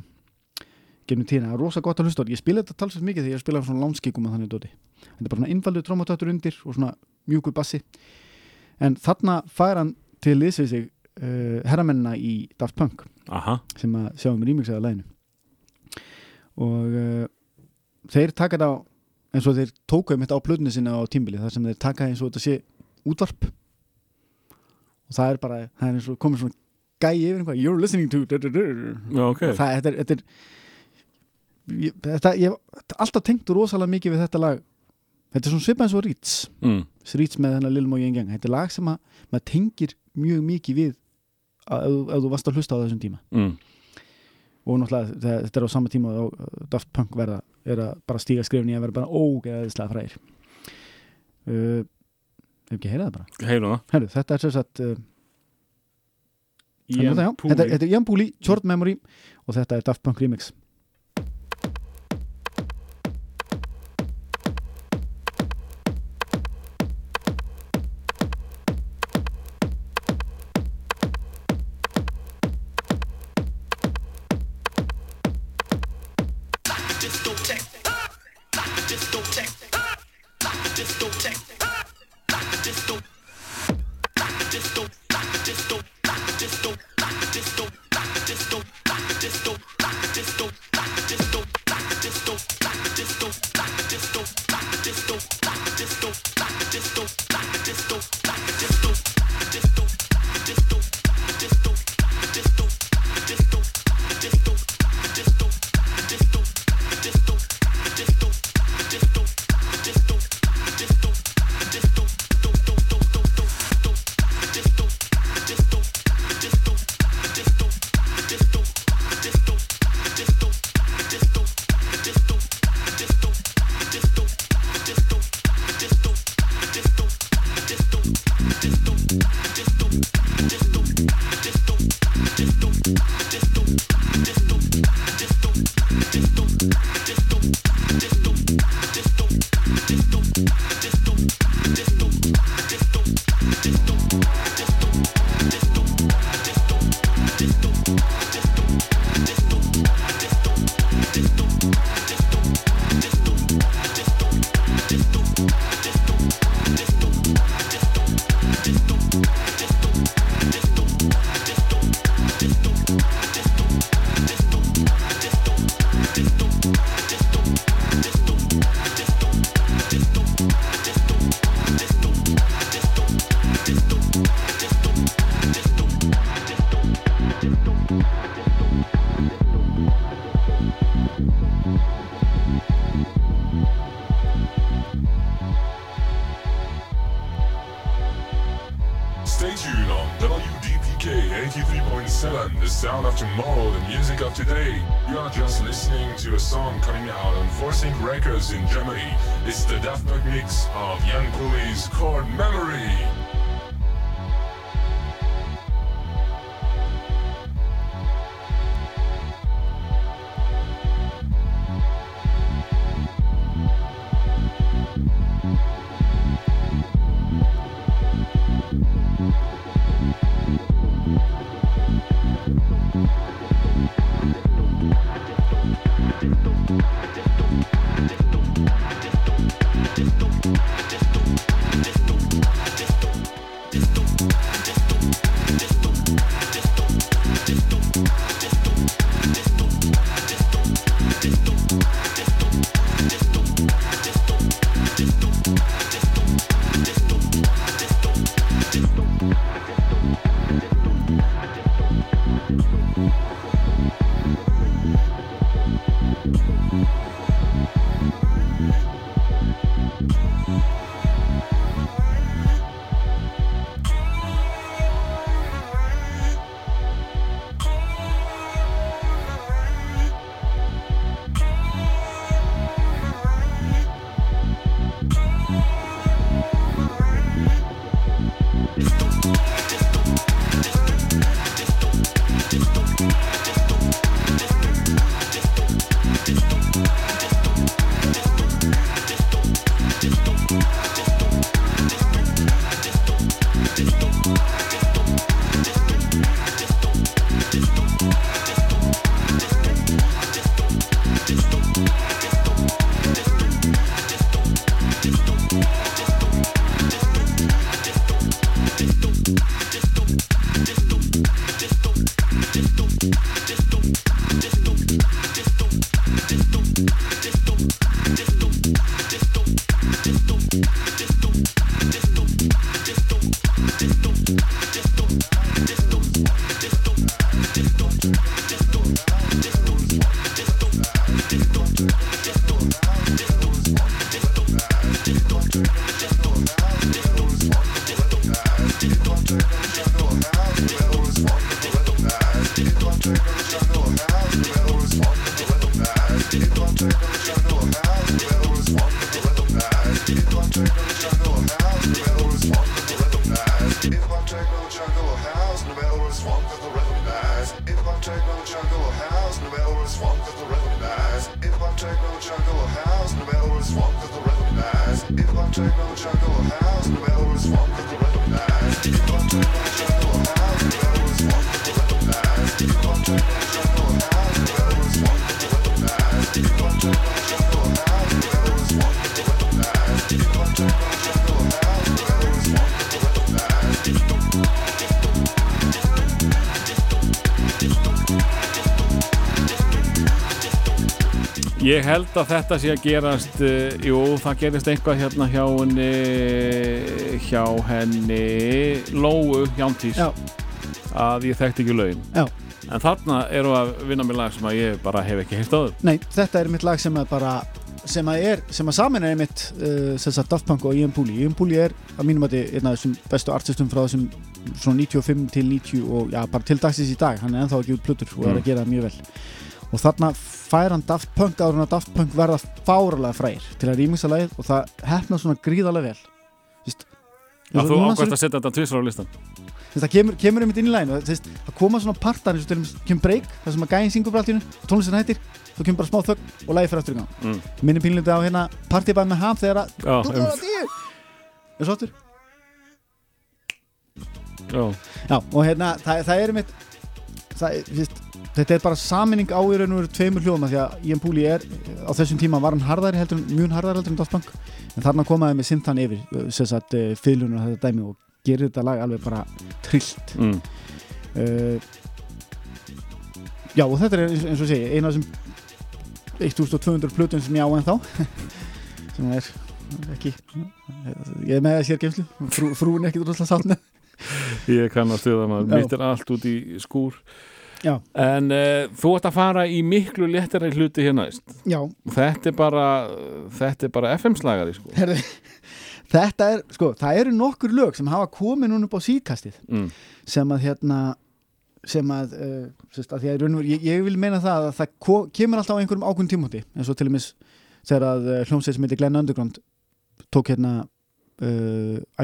gegnum tíðina, það er rosa gott að hlusta á þetta. ég spila þetta talsveit mikið þegar ég spila svona lánskíkum að þannig dóti, þetta er bara svona innfaldur trómatötur undir og svona mjúkur bassi. En þarna fær hann til liðs við sig uh, herramennina í Daft Punk Aha, sem að sjáum rýmixaða læginu. Og uh, þeir taka þetta á eins og þeir tóka mitt á plötunni sinna á tímbili þar sem þeir taka eins og þetta sé útvarp. Og það er bara það er eins og komið svona gæi yfir einhvað you're listening to da, da, da. já ok. Og það, þetta er, þetta er ég, þetta, ég alltaf tengt rosalega mikið við þetta lag. Þetta er svona svipað eins og Ritz mm. Ritz með hennar Lil Mói Gang. Þetta er lag sem að maður tengir mjög mikið við að, ef, þú- varst að hlusta á þessum tíma. Mm. og náttúrulega þetta er á sama tíma og Daft Punk verða er að bara stíga skrifin í að vera bara ógeðislega fræðir uh, hef ekki heyrað það bara? Heyrðu það. Herru, þetta er sem sagt uh, Ian Pooley. er Ian Pooley, Short Memory og þetta er Daft Punk Remix Ég held að þetta sé að gerast uh, Jú, það gerist eitthvað hérna hjá henni hjá henni Lóu Jántís Já. að ég þekkti ekki laun Já. En þarna eru að vinna með lag sem að ég bara hef ekki heilt áður Nei, þetta er mitt lag sem að bara sem að er, sem að saman er mitt uh, sem sagt Daft Punk og Ian Pooley Ian Pooley er að mínum að einn af þessum bestu artistum frá þessum svona 95 til 90 og já, bara til dagsins í dag hann er ennþá ekki út plötur og er Mm. að gera það mjög vel og þarna fær hann Daft Punk áður en að Daft Punk verða fáralega frægir til að rýmingsa lagið og það hefna svona gríðarlega vel. Já, þú ákvæmst að setja þetta tvisar á listan það kemur, kemur einmitt inn í læginu það, koma svona partar eins og til dæmis kemur break það sem að gæðin syngur bara allt í og tónlistin hættir svo kemur bara smá þögn og lagið fyrir aftur í gang. Mm. minni pínlindi á hérna partybæð með ham þegar að Já, þú um, góða tíu. Er svo aftur já, já og hérna það, það er mitt það, er, þetta er bara saminning á í raun og veru tveimur hljóma því að Ian Pooley er á þessum tíma var hann harðari heldur en mjög harðari heldur en Daft Punk. En þarna komaði með sintan yfir sem sagt uh, fylgjunar þetta dæmi og gerir þetta lag alveg bara trillt. Mm. uh, já og þetta er eins, og segi eina af þessum 1200 plötum sem ég á en þá sem er ekki ég er með að sér geimslu Frú, frúin er ekki droslega með. Ég kann að stuða maður, mitt er allt út í skúr Já. En uh, þú ert að fara í miklu léttari hluti hérna Þetta er bara þetta er bara FM-slagari sko. herði þetta er, sko, það eru nokkur lög sem hafa komið núna upp á síðkastið mm. sem að hérna sem að, uh, sérst, að veru- ég, ég vil meina það að það ko- kemur alltaf á einhverjum ákveðum tímúti eins og til og mis þegar að uh, hljómsveit sem heitir Glenn Underground tók hérna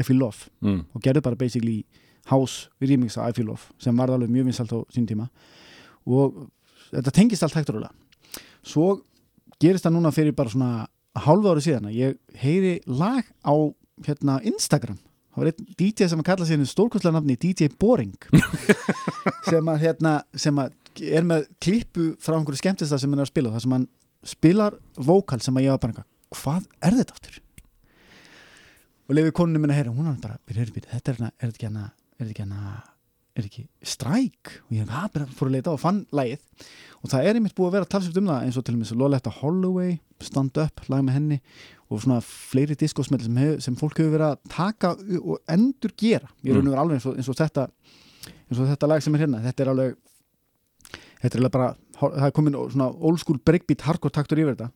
I Feel Love Mm. og gerði bara basically house remix af I Feel Love sem var alveg mjög vinsalt á sín tíma. Og þetta tengist allt hægt og rólega. Svo gerist það núna fyrir bara svona hálfa ári síðan ég heyri lag á hérna Instagram. Það var einn DJ sem að kalla sig stórkostlega nafni DJ Boring sem að hérna sem að er með klippu frá einhverju skemmtista sem hann er að spila þar sem hann spilar vókal sem að ég var bara hvað er þetta aftur? Og lefið konunum minna að heyra hún var bara, byrja, byrja, þetta er hérna er þetta ekki hérna, er þetta ekki hérna er ekki stræk og ég hef bara fór að leita og fann lagið. Og það er einmitt búið að vera talsvipt um það eins og til og með Loletta Holloway Stand Up, lag með henni og svona fleiri diskosmell sem, sem fólk hefur verið að taka og endur gera. Ég raun og vera alveg eins og, eins og þetta eins og þetta lag sem er hérna, þetta er alveg þetta er alveg bara það er komin svona old school breakbeat hardcore taktur yfir þetta.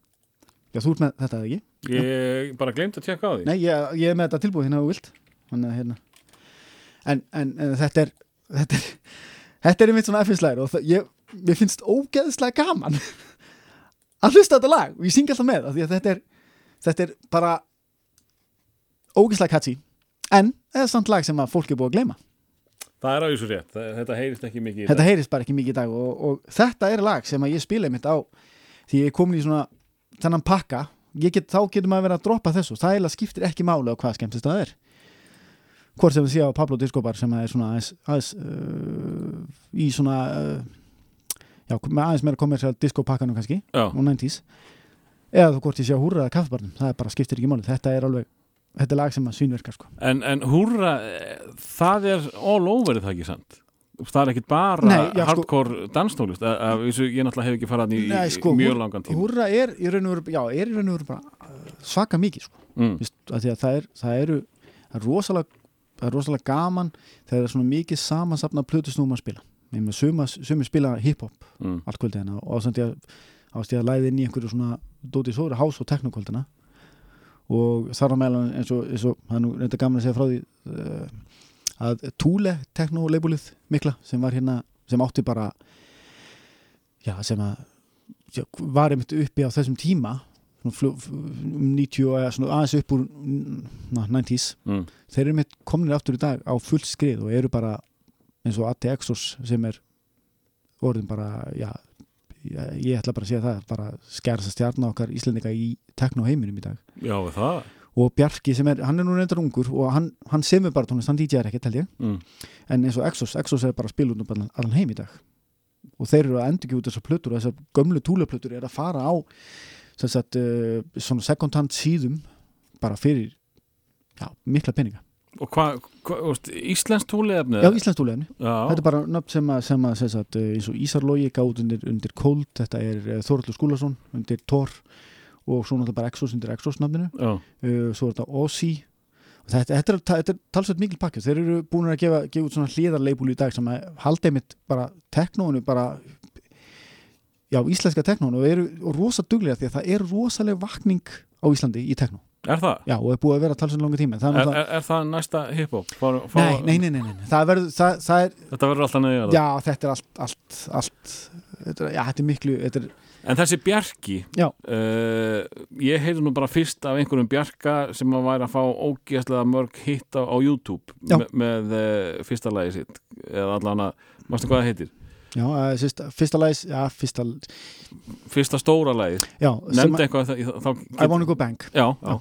Já, þú ert með þetta eða ekki? Ég bara glemt að tjekka á því. Nei, ég, ég er með þetta tilbúið hérna þú vilt. Þannig að hérna En, en, en þetta er þetta er, þetta er einmitt svona FS-læður og það, ég, mér finnst ógeðslega gaman að hlusta þetta lag og ég syngi alltaf með þetta er þetta er bara ógeðslega catchy. En það er samt lag sem að fólk er búið að gleyma. Það er á þessu rétt, þetta heyrist ekki mikið í þetta dag. heyrist bara ekki mikið í dag og, og þetta er lag sem að ég spila einmitt á því ég er komin í svona þennan pakka. Get, þá getur maður verið að droppa þessu það skiptir ekki máli á hvað skemmtist það er hvort sem við séu á Pablo Discobar sem er svona aðeins, aðeins uh, í svona uh, já, aðeins meira kommersial diskopakkanum kannski og 90s eða þú hvort ég sé á húrra eða kaffibarnum það er bara skiptir ekki máli, þetta er alveg þetta er lag sem að svínverkar sko. En, en húrra eh, það er all over er það ekki sant það er ekkit bara Nei, já, sko- hardcore danstólist að vísu ég náttúrulega hef ekki farað í, Nei, sko, í mjög langan tíma. húrra er í raun og veru, er uh, svaka mikið sko. Mm. Vist, það, er, það eru það er rosalega, það er rosalega gaman þegar það er svona mikið samansapna plötusnúm að spila Ég meina, suma, sumi spila hip-hop Mm. allt kvöldið hérna og ég að læði inn í einhverju svona dóti sóri hás og teknokvöldina og þar á meðlan eins og, það er nú reynda gaman að segja frá því uh, að Thule teknolabelið mikla sem var hérna sem átti bara já, sem að já, var einmitt uppi á þessum tíma um 90 og aðeins upp úr na, 90s mm. þeir eru mitt komnir aftur í dag á full skrið og eru bara eins og ATXOS sem er orðin bara, já ég, ætla bara að segja það, bara skærast að stjarna okkar Íslendinga í tekno heiminum í dag. Já, það? Og Bjarki sem er, hann er nú reyndar ungur og hann, hann semur bara tónlist, hann DJ er ekkert held ég. Mm. en eins og Exos, Exos er bara að spila út um allan, heim í dag. Og þeir eru að endurkja út þessar plötur og þessar gömlu túleplötur er að fara á sagt, uh, svona second hand síðum bara fyrir já, mikla peninga. Og hvað, hva, Íslensk tóliðefni? já, Íslands Já, þetta er bara nöfn sem að, sem að sagt, uh, eins og Ísarlogi gáð undir, undir Cold, þetta er uh, Þorallur Skúlason undir Thor og svo náttúrulega bara Exos undir Exos nafninu. Já, uh, svo er þetta og þetta, þetta, er, þetta er talsveit mikil pakki þeir eru búin að gefa, gefa út svona hliðarleipúli í dag sem að halda einmitt bara teknóinu bara já, íslenska teknóinu og eru rosa duglega því að það er rosaleg vakning á Íslandi í teknó er það? já, og er búið að vera talsveit langi tíma það er, Er, er, er það næsta hip-hop? Nei, nei, nei, nei, nei, það verður það, það er, Þetta verður alltaf neðið já, þetta er allt, allt, allt þetta, er- já, þetta er miklu þetta er, En þessi Bjarki uh, Ég heyrði nú bara fyrst af einhverjum Bjarka sem að væri að fá ógeðslega mörg hitt á, á YouTube me, með uh, fyrsta lagi sitt eða allan að, mástu hvað það heitir já, uh, fyrsta læs já, fyrsta, Fyrsta stóra sem nefndi að- eitthvað þá, þá I wanna go bang. Já, Já.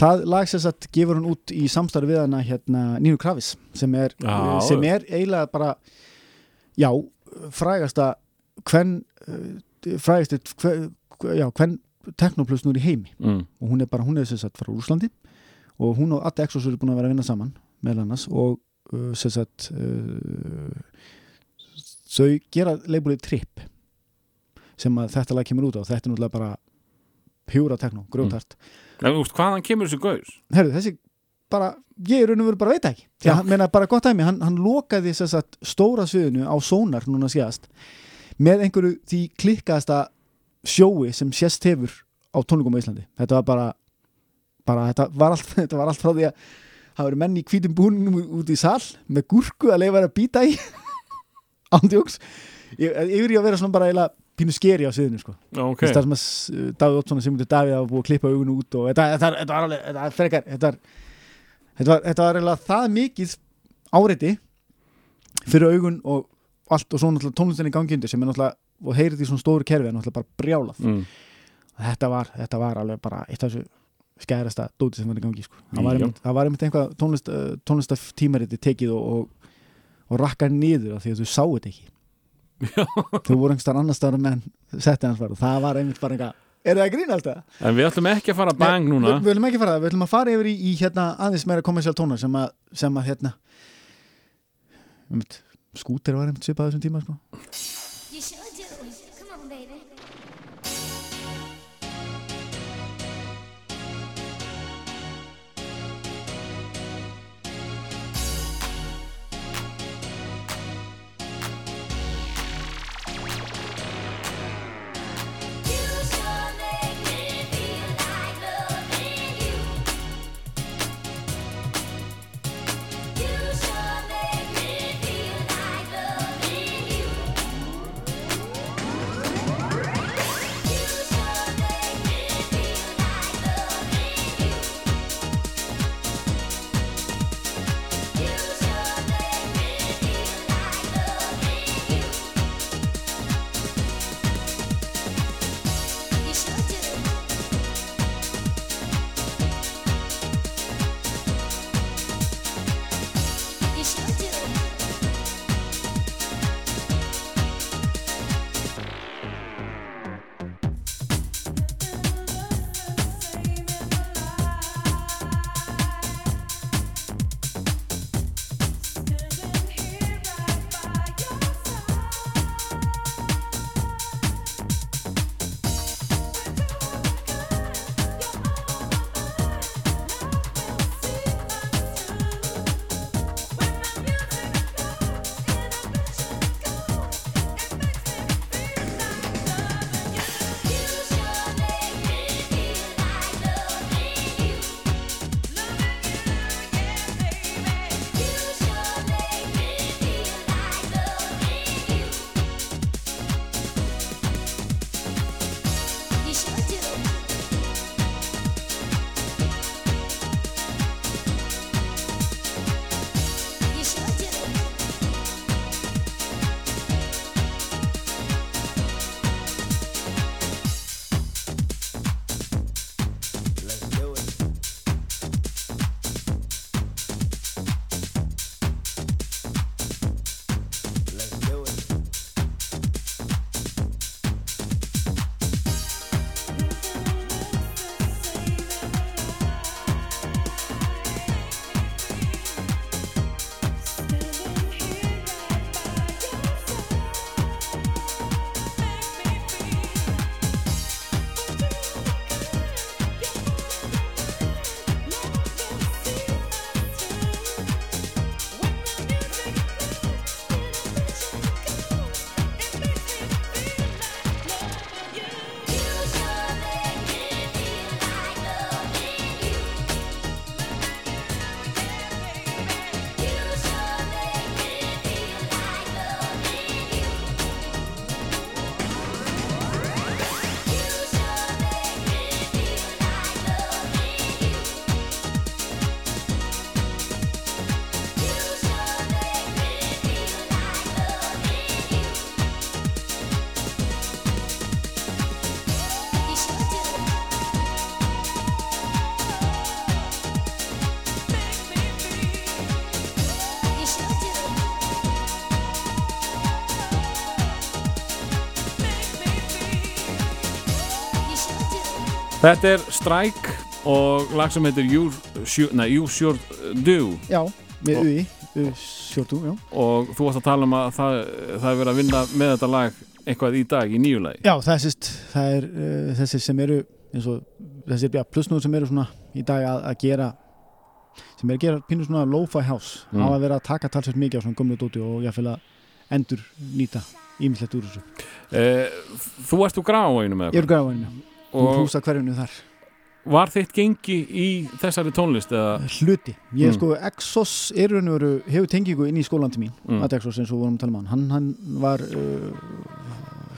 Það lag sem sagt gefur hún út í samstarfi við hana hérna Nínu Kravis sem er, sem er eiginlega bara já, frægasta hvern frægasti hver, já, hvern teknoplus nú í heimi. Mm, og hún er bara, hún er sem sagt frá Úslandi og hún og Adde Exos eru búin að vera að vinna saman meðal annars. Og uh, sem sagt uh, þau gera leifbúlið Trip sem að þetta lag kemur út á. Þetta er náttúrulega bara pjúra tekno, þú veist, hvaðan kemur þessi gaur? herru, þessi bara, ég er raun og veru bara veit ekki. Já. hann meina bara gott dæmi, hann, hann lokaði þess að stóra sviðinu á Sónar núna síðast með einhverju því klikkaðasta sjói sem sést hefur á tónleikum á Íslandi. Þetta var bara, bara þetta, var allt, þetta var allt frá því að það voru menn í hvítum búningum út í sal með gúrku að leifa að býta í ándjóks yfir í að vera svona bara eiginlega pínu skeri á sviðinu sko okay. það sem að Davíð Óttsson sem myndi Davíð að búið að klippa augun út og þetta, var alveg, þetta var frekar þetta, var- var, eiginlega það mikið áreiti fyrir augun og allt og svo náttúrulega tónlistinni gangi undir sem er náttúrulega og heyrið í svona stóru kerfi er náttúrulega bara brjálað mm. þetta var, þetta var alveg bara eitt af þessu skærasta dóti sem var í gangi sko. það, var einmitt, einmitt einhvað tónlist, uh, tónlistatímariti tekið og, og, og rakkar niður af því að þau sáu þetta ekki þau voru einhverstaðar annar staðar menn setti hans var og það var einmitt bara eitthvað er það að grína alltaf? En við ætlum ekki að fara bang Nei, núna við, við viljum ekki fara það, við viljum að fara yfir í, í hérna, aðeins meira kommersial tónar sem að, sem að hérna einmitt, skúter var einmitt svipað þessum tíma sko. Þetta er Strike og lag sem heitir You, Sure- nei, you Sure Do Já, með UI, UI sjórtú, já og þú varst að tala um að það, það er verið að vinna með þetta lag eitthvað í dag í nýju lagi Já, það er, sérst, það er uh, þessir sem eru eins og þessir ja, plusnúður sem eru svona í dag að, að gera sem eru að gera pínu svona lo-fi house Mm. mm. hafa verið að taka talsveit mikið á svona gömlu dóti og ég að endur nýta ímislegt úr þessu. eh, Þú ert úr gráinu með Ég er græðvæðinu og og húsa hverjunu þar. var þitt gengi í þessari tónlist eða Hluti. Ég Mm. sko, Exos er raun og veru, hefur tengingu inn í skólan til mín, Mm. mm. Exos eins og vorum að tala um hann. Hann, hann var, uh,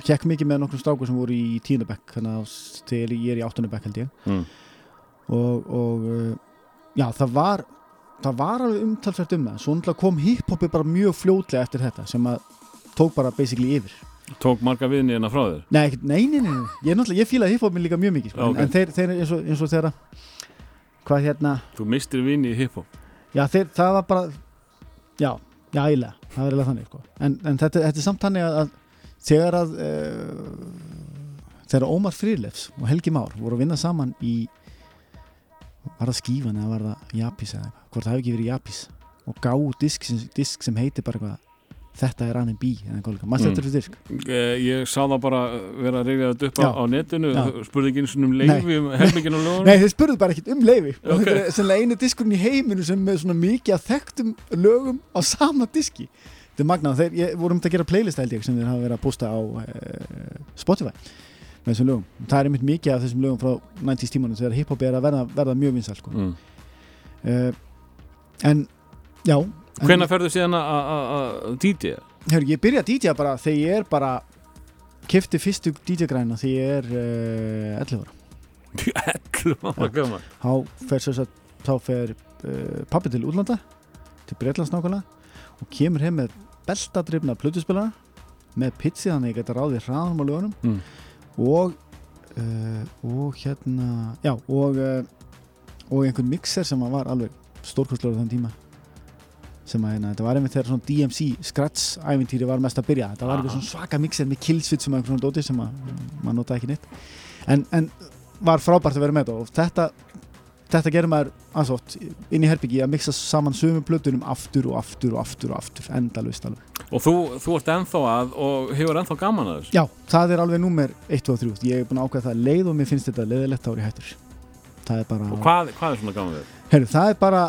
hekk mikið með nokkrum strákur sem voru í tíundabekk, þannig að þegar ég er í áttundabekk held ég. mm. og, og uh, já, það var það var alveg umtalsvært um það svo kom hiphopi bara mjög fljótlega eftir þetta sem að tók bara basically yfir tók marga viðniðina frá þér? Nei, nei, nei, nei, ég er náttúrulega, ég fílaði hiphopin líka mjög mikið sko. Ok. en, en þeir, þeir eins og, eins og þeirra. Hvað hérna, Þú mistir vini í hiphop. Já þeir, það var bara já, já, eiginlega. Það var eiginlega þannig, sko. en, en þetta, þetta er samt þannig að, að þegar að uh, þegar Ómar Frýrlefs og Helgi Már voru að vinna saman í var það skífan eða var það Japis eða eitthvað, hvort það hefði ekki verið Japis? Og gáðu disk, disk sem heitir bara eitthvað þetta er eitthvað líka, maður Mm. þetta er disk Eh, Ég sá það bara vera að reyfja þetta upp Já. á netinu Já. spurði ekki eins og um um og lögunum Nei, þeir spurðu bara ekkert um leifi og Ok. þetta er sennilega einu diskurinn í heiminu sem er svona mikið að þekktum lögum á sama diski þetta er magnað, þeir ég, vorum þetta að gera playlist held ég sem þeir hafa verið að posta á uh, Spotify með þessum lögum það er einmitt mikið af þessum lögum frá 90s tímanum þegar hiphop er að verða, verða mjög vinsal sko. mm. uh, en já en- Hvenær ferðu síðan að- að að DJ? Hörru, ég byrja að DJ bara þegar ég er bara kefti fyrstu DJ-græna þegar ég er uh, 11 ára 11 ára gaman þá fer, sem sagt, þá fer uh, pappi til útlanda til Breitlands nákvæmlega og kemur heim með beltadrifna plötuspilara með pitsi þannig að ég geta ráðið hraðum á lögunum Mm. og uh, og hérna já og og einhvern mixer sem var alveg stórkostlegur á þann tíma sem að hérna, þetta var einmitt þegar svona DMC scratch ævintýri var mest að byrja. Þetta var eitthvað svona svaka mixer með killsvit sem einhvern svona dóti sem að maður notaði ekki neitt. En, en var frábært að vera með og þetta þetta gerir maður ansvort inn í herbyggi að mixa saman sömu plötunum aftur og aftur og aftur og aftur endalvist alveg. Og þú, þú ert ennþá að og hefur ennþá gaman að þessu? Já, það er alveg númer 1 og 3 ég er búin að ákveða það leið og mér finnst þetta leiðilegt ári hættur. Og hvað, hvað er svona gaman við? Heru, það er bara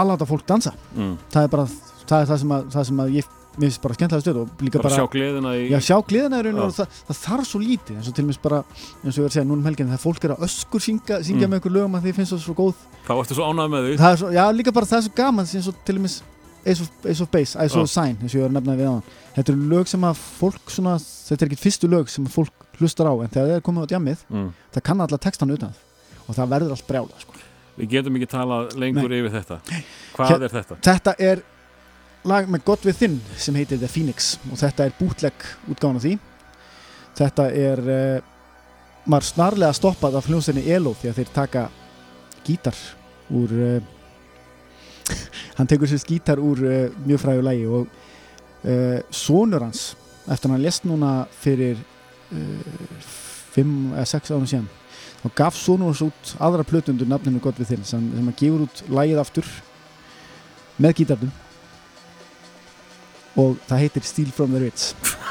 að láta fólk dansa Mm. það er bara það, er það, sem, að, það sem að ég finnst bara skemmtilega stöð og líka Bara, bara, sjá gleðina í já, sjá gleðina í raun og það, það þarf svo lítið eins og til mér bara eins og ég var að segja núna um helgin þegar fólk er að öskur syngja, syngja Mm. með einhver lögum að því finnst það svo góð Þá ertu svo ánægð með því svo, já líka bara það er svo gaman eins og til mér Ace of, Ace of Base, Ace of Sign eins og ég var að nefna við á hann þetta eru lög sem að fólk svona þetta er ekki fyrstu lög sem fólk hlustar á en þegar það er komið á djammið mm. það kann alla textan utan og það verður allt brjála sko. Við getum ekki talað lengur yfir þetta. Hvað Hér- er þetta? þetta er lag með God Within sem heitir The Phoenix og þetta er bootleg útgáðan af því. Þetta er uh, maður snarlega stoppað af hljómsveitinni ELO því að þeir taka gítar úr uh, hann tekur sér gítar úr uh, mjög fræðu lægi og sonur hans eftir hann lest núna fyrir uh, fimm eða sex árum síðan þá gaf hans út aðra plötundur nafninu God Within sem, sem að gefur út lægið aftur með gítarnum. Og það heitir Steal from the Rich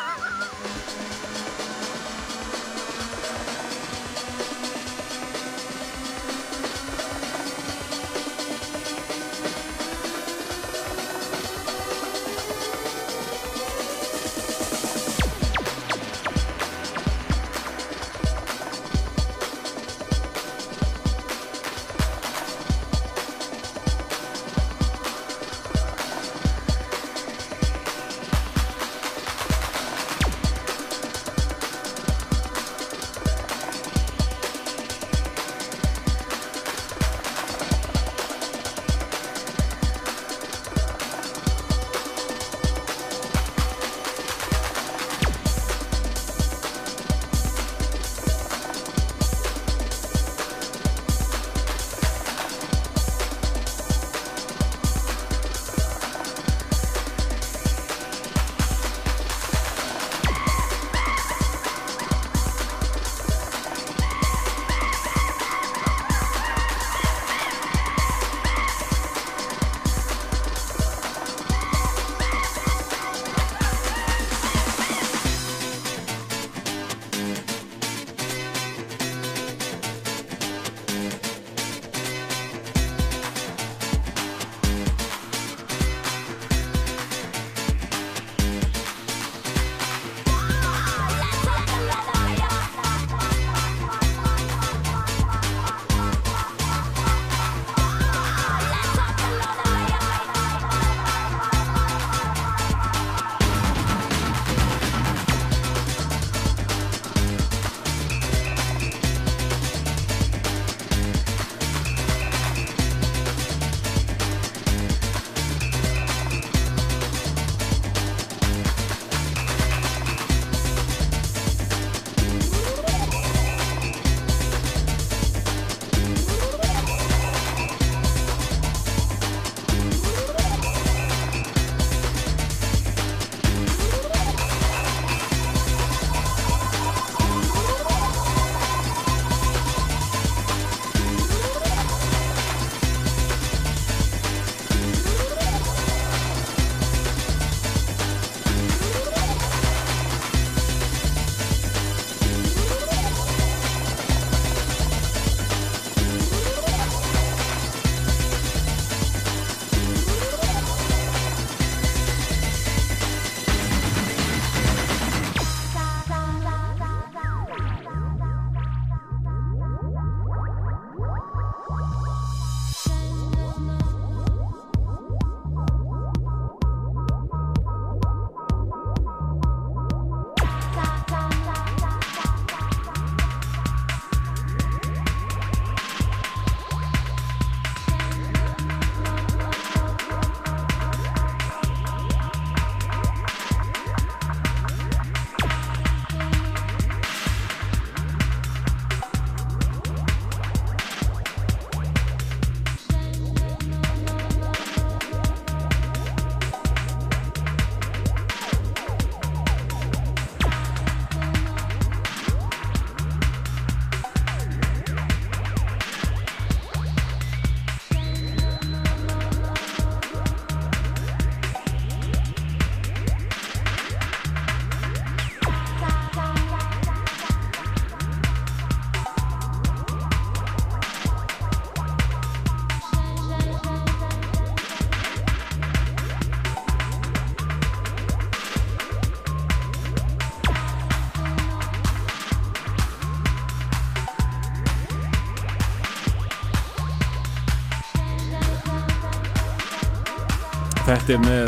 Þetta er með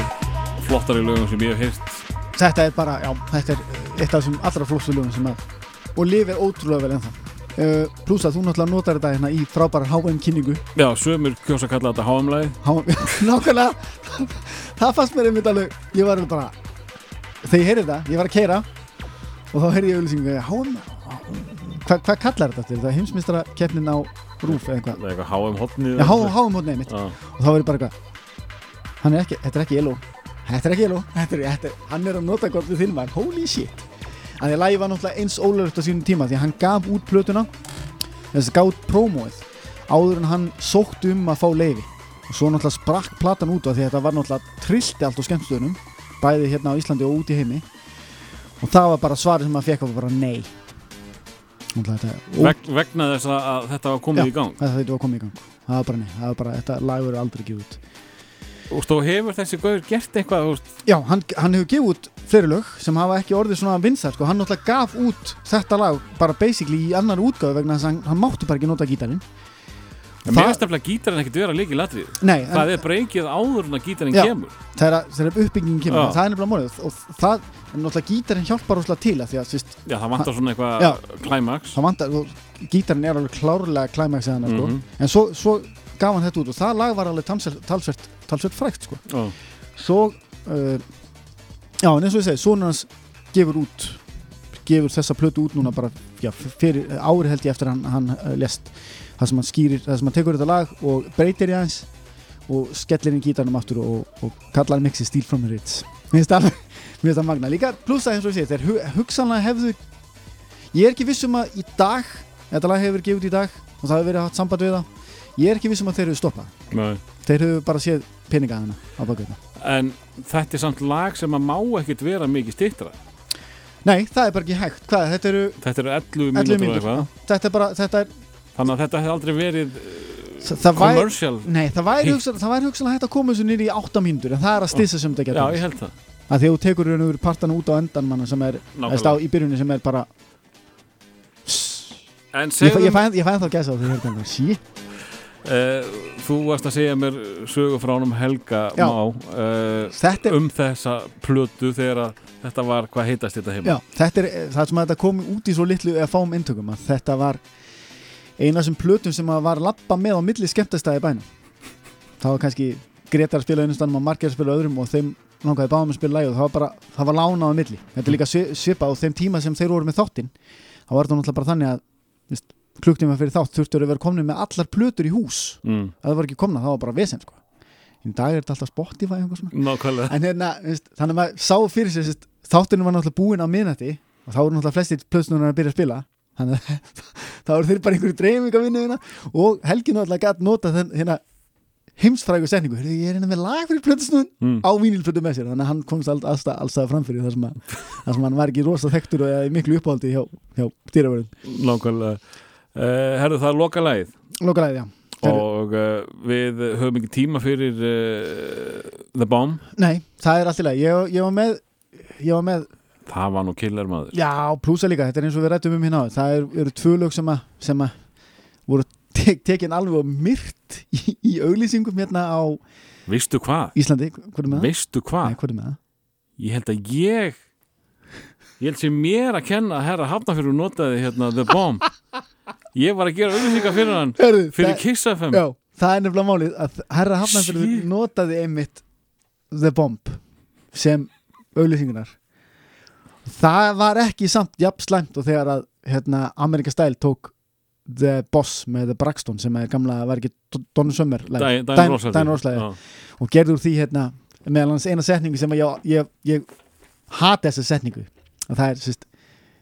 flottari lögum sem ég hef heyrt. Þetta er bara, já, þetta er eitt af þessum allra flóttu lögum sem að og lifir ótrúlega vel ennþá. Uh, pluss að þú náttúrulega notar þetta hérna í frábæra HM kynningu. Já, sömur kjósa að kalla þetta HM-lagi HM, nákvæmlega. Það fannst mér einmitt alveg ég var bara, þegar ég heyrði þetta ég var að keira og þá heyrði ég auðlýsingu HM, hvað hva kallar þetta aftur? þetta er heimsmyndstara keppnin á rúf eða eitthvað, Það er HM hótt nefnitt Já, og þá ég bara eitthvað er ekki, þetta er ekki elo þetta er ekki elo, þetta er, þetta er, hann er að nota gott við þinn maður, holy shit. Að því að lagi var náttúrulega eins ólöfut á sínum tíma því að hann gaf út plötuna. Þess að út prómóið áður en hann sótt um að fá leifi og svo náttúrulega sprakk platan út af því að þetta var náttúrulega trillti allt á skemmstöðunum bæði hérna á Íslandi og út í heimi. Og það var bara svarið sem maður fekk var bara nei. Veg, vegna þess að, þetta var komið Já. í gang. þetta var komið í gang. Það var bara nei, það var bara, þetta lag verður aldrei gefið út Og hefur þessi gaur gert eitthvað veist, Já, hann, hann hefur gefið út fleiri lög sem hafa ekki orðið svona vinsar sko. hann náttúrulega gaf út þetta lag bara basically í annar útgáðu vegna þess að hann, hann mátti bara ekki nota gítarinn mér finnst nefnilega gítarinn ekkert vera líki latrið Það er breykið áður en að gítarinn Já. kemur það er, að- það er uppbyggingin kemur Já. það er nefnilega mórið og það er náttúrulega gítarinn hjálpar rosalega til að því að sýst, Já, það vantar svona eitthvað og gítarinn er alveg klárlega klæmæks eða sko. Mhm. en svo, svo gaf hann þetta út og það lag var alveg talsvert, talsvert, frækt sko. Já. svo uh, já, en eins og ég segi, sonur hans gefur út gefur þessa plötu út núna bara já, fyrir ári held ég eftir hann, hann uh, lest það sem hann skýrir, það sem hann tekur þetta lag og breytir í aðeins og skellir inn gítarnum aftur og, og kallar mixi Steel from the Ritz mér finnst það magna líka pluss að eins og ég segi, þeir hu hugsanlega hefðu ég er ekki viss um að í dag þetta lag hefur verið gefið út í dag og það hefur verið hatt samband við það ég er ekki viss um að þeir hefur stoppað Nei. þeir hefur bara séð peninga hana á bakveitna En þetta er samt lag sem að má ekkert vera mikið stittra Nei, það er bara ekki hægt. Hvað, þetta eru Þetta eru 11 11 mínútur mínútur. eitthvað. Þetta er bara, þetta er, Þannig að þetta hefði aldrei verið það, það væri, commercial nei, það væri, Hitt. hugsan, það væri hugsanlega hægt að koma þessu nýri í 8 mínútur, en það er að stissa sem þetta Já, getur. ég held það Að því að þú tekur raun og veru partana út á endan manna sem er, eða Nákvæmlega. í byrjunni sem er bara, En ég, fæ- segðum, ég fæ ég fæ ennþá gæsa á því hérna, sí, uh, þú varst að segja mér sögu frá honum Helga Já. Má uh, um þessa plötu þegar að þetta var, hvað heitast þetta heima? já, þetta er, það sem að þetta komi út í svo litlu eða fáum intökum, að þetta var eina þessum plötum sem að var lappa með á milli skemmtastæði bænum. Það var kannski Gretar spila einu stannum og Marger spila öðrum og þeim langaði báðum að spila lægi og það var bara, það var lánað á milli. Þetta er líka svi- svipað á þeim tíma sem þeir voru með þáttinn. Það var þetta náttúrulega bara þannig að klukktíma fyrir þátt þurftur að vera komnið með allar plötur í hús. Mm, Ef það var ekki komna, það var bara vesen sko. Í dag er þetta alltaf Spotify En hérna, veist, þannig að maður sá fyrir sér þáttunum var náttúrulega búinn á miðnætti og þá voru náttúrulega flestir plötsnúnar að byrja að spila. Þannig að þá voru þeir bara einhverju dreifing að vinna hérna. Og Helgi náttúrulega gætt nota þenn hérna heimsfrægu setningu, ég er hérna með lag fyrir plötsnún mm. á vínilplötu með sér. Þannig að hann komst all, allstað, allstað framfyrir þar sem, að, þar sem hann var ekki rosa þekktur og miklu uppáldi hjá, hjá dýravörðum Nákvæmlega uh, Herðu það er loka lagið Lokalæði, já Herru. og uh, við höfum ekki tíma fyrir uh, The Bomb Nei, það er allt í lagi ég, ég var með ég var með það var nú killer maður Já, plúsa líka, þetta er eins og við rættum um hérna. Það er, eru tvö lög sem að, sem að voru tek, tekin alveg myrt í, í auglýsingum hérna á Veistu hvað? Íslandi, hvað er með það? Veistu hvað? Nei, hvað er með það? Ég held að ég ég held sem mér að kenna að herra Hafnafjörður notaði hérna The Bomb ég var að gera auðvitað fyrir hann Herðu, fyrir það, Kiss FM já, það er nefnilega málið að Herra Hafnarfjörður notaði einmitt The Bomb sem auglýsingunar Það var ekki samt jafn slæmt og þegar að hérna, Amerika Style tók The Boss með The Braxton sem er gamla, var ekki Donny Summer Dæn Róslæði og gerði úr því hérna meðal hans eina setningu sem að ég, ég, ég hati þessa setningu. Og það er sérst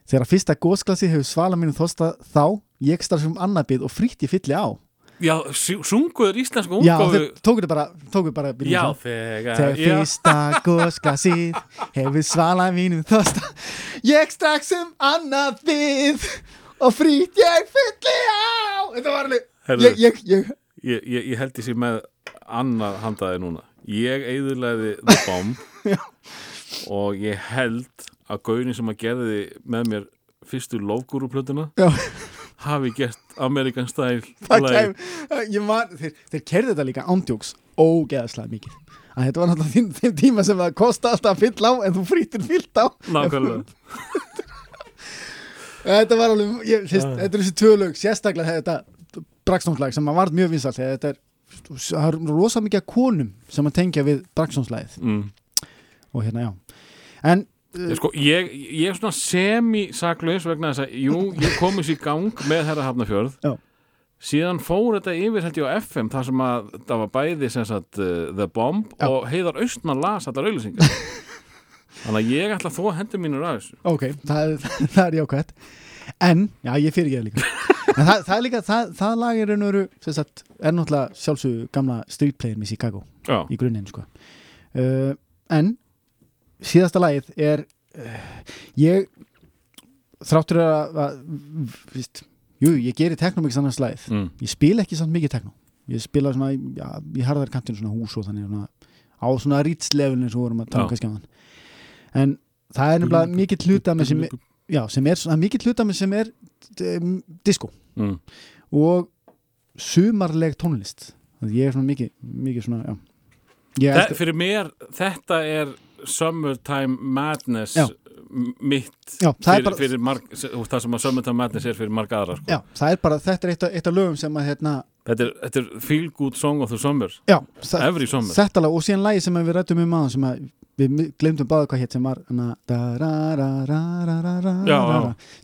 þegar fyrsta gósklasi hefur svala mínu þosta þá ég starf sem annabið og frítt ég fylli á. Já, sunguður íslensku já, útgáfu. þeir tóku þetta bara tóku bara Já, þegar þegar já. fyrsta gósklasið hefur svala mínu þosta ég strax um annabið og frítt ég fylli á. Þetta var alveg ég, ég, ég, Ég, held ég sé með annað handaði núna. Ég eigðurlegaði The Bomb og ég held að gaurin sem að gerði með mér fyrstu lofgúruplötuna já hafi gert ég man, þeir, þeir kerði þetta líka ándjóks ógeðaslega mikið. Að þetta var náttúrulega þeim, þeim tíma sem það kosta alltaf að fylla á en þú frítir fyllt á. Nákvæmlega. Þetta var alveg, ég, sést, Ah. þetta er þessi tvölög sérstaklega þetta Braxtonslag sem var mjög vinsalt þetta er það er rosa mikið konum sem að tengja við Braxtonslagið. Mm. og hérna já. En sko, ég, ég er svona semi-saklaus vegna þess að, jú, ég komist í gang með herra Hafnafjörð Já. síðan fór þetta yfir held ég á FM þar sem að það var bæði sem sagt uh, The Bomb Já. og Heiðar Austmann las þetta auðlýsingar þannig að ég ætla að þó hendur mínur að þessu ok, það, það er jákvæmt en, já ég fyrir það líka en það, það er líka, það, það lag er raun og veru sem sagt, er náttúrulega sjálfsög gamla street player með Chicago Já, í grunninn sko. uh, en síðasta lagið er uh, ég þráttur að, að víst, jú, ég geri teknomix annars lagið. Mm. ég spila ekki samt mikið tekno ég spila svona, já, í harðar kantinu svona hús og þannig svona, á svona rýtslefilin sem við vorum að tala um þann en það er nefnilega mikið hluta með sem, já, sem er, svona mikið hluta með sem er um, disco. Mm. og sumarleg tónlist. Þannig að ég er svona mikið, mikið svona, já. Ég elska, Fyrir mér, þetta er Summertime Madness Já. mitt já, fyrir, bara fyrir marg, það sem að Summertime Madness er fyrir marga aðra sko. Já, það er bara, þetta er eitt af, eitt af lögum sem að hérna, þetta, er, þetta er Feel Good Song of the Summer já, Every Summer þetta lag og síðan lagi sem við rættum um aðan sem að við glemdum báða hvað hétt sem var da, ra, ra, ra, ra, ra, ra, Já,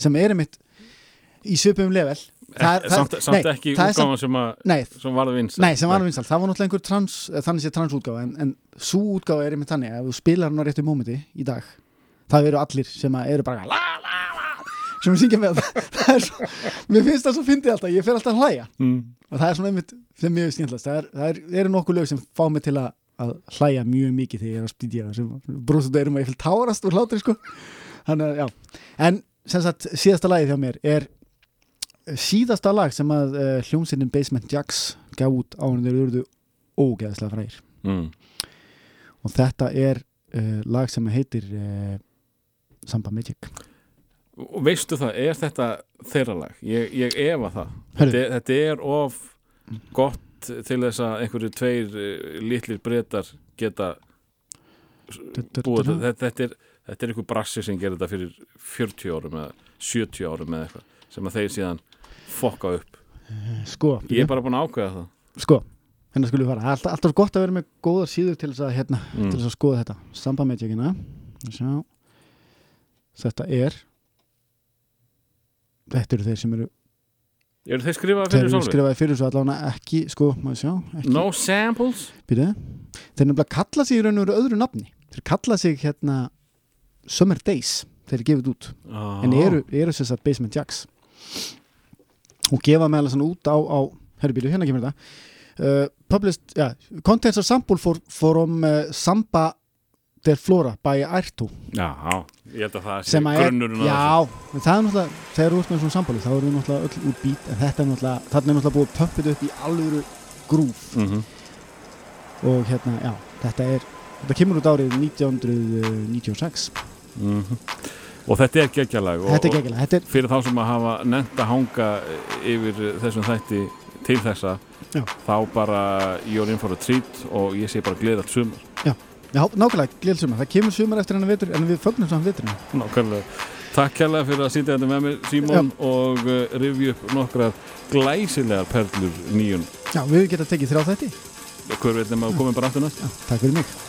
sem er einmitt í svipum level Ek, það- samt, samt nei, ekki það útgáfan sem, sem varð vinsæl. Nei, sem var vinsalt, það var náttúrulega einhver trans, eh, þannig sé transútgáfa en, en svo útgáfa er einmitt þannig að þú spilar hann á réttu mómenti í dag það eru allir sem eru bara la, la, la, sem við syngja með. Svo, mér finnst það svo fyndið alltaf, ég fer alltaf að hlæja. Mm. og það er svona einmitt þeim mjög skemmtlast það, er, það er, eru nokkuð lög sem fá mig til að, að hlæja mjög mikið þegar ég er að spýtja sem brúsum erum að ég fylg tárast úr hlátri sko. þannig en sem sagt síðasta lagið hjá mér er síðasta lag sem að uh, hljómsynnin Basement Jacks gaf út á hann þeir eruðu ógeðslega frægir Mm. og þetta er uh, lag sem heitir uh, Samba Magic og veistu það, er þetta þeirra lag? Ég, ég efa það þetta, þetta er of gott til þess að einhverju tveir litlir breytar geta búið þetta, þetta, er, þetta er einhver brassi sem gerir þetta fyrir 40 árum eða 70 árum eða eitthvað sem að þeir síðan fokka upp sko, ég er bara búin að ákveða það sko hérna skulum við fara, Það er alltaf, gott að vera með góðar síður til þess að, hérna, Mm. til þess að skoða þetta Samba Magicina Sjá. þetta er þetta eru þeir sem eru eru þeir skrifaði fyrir sjálfur? skrifaði fyrir svo allavega ekki sko, maður sjá ekki, no samples? Býtu. þeir nefnilega kalla sig í raun og veru öðru nafni þeir kalla sig hérna Summer Days, þeir eru gefið út Ah. en eru, eru að Basement Jacks og gefa meðal svona út á, á herrbílu, hérna kemur þetta. Uh, published, ja, contents of sample for, from uh, Samba del Flora by Airto já, ég held að það sé sem að er, grunnurinn já, en það er náttúrulega þegar þú ert með svona sambali, þá við náttúrulega öll úr bít en þetta er náttúrulega, þarna er náttúrulega búið pömpið upp í alvöru grúf mm og hérna, já, þetta er þetta kemur út árið 1996 og þetta er geggjalag og, þetta er geggilega, þetta er, og fyrir þá sem að hafa nefnt að hanga yfir þessum þætti til þessa Já. þá bara you're in for a treat og ég sé bara gleðat sumar. Já, nákvæmlega glil sumar, það kemur sumar eftir hennar vetur en við fögnum saman veturinn. Nákvæmlega. Takk kærlega fyrir að sitja þetta með mér Símon og uh, rifja upp nokkrar glæsilegar perlur nýjun. Já, við getum tekið þrjá þætti. Hver veit nema að komum bara aftur næst? Já, takk fyrir mig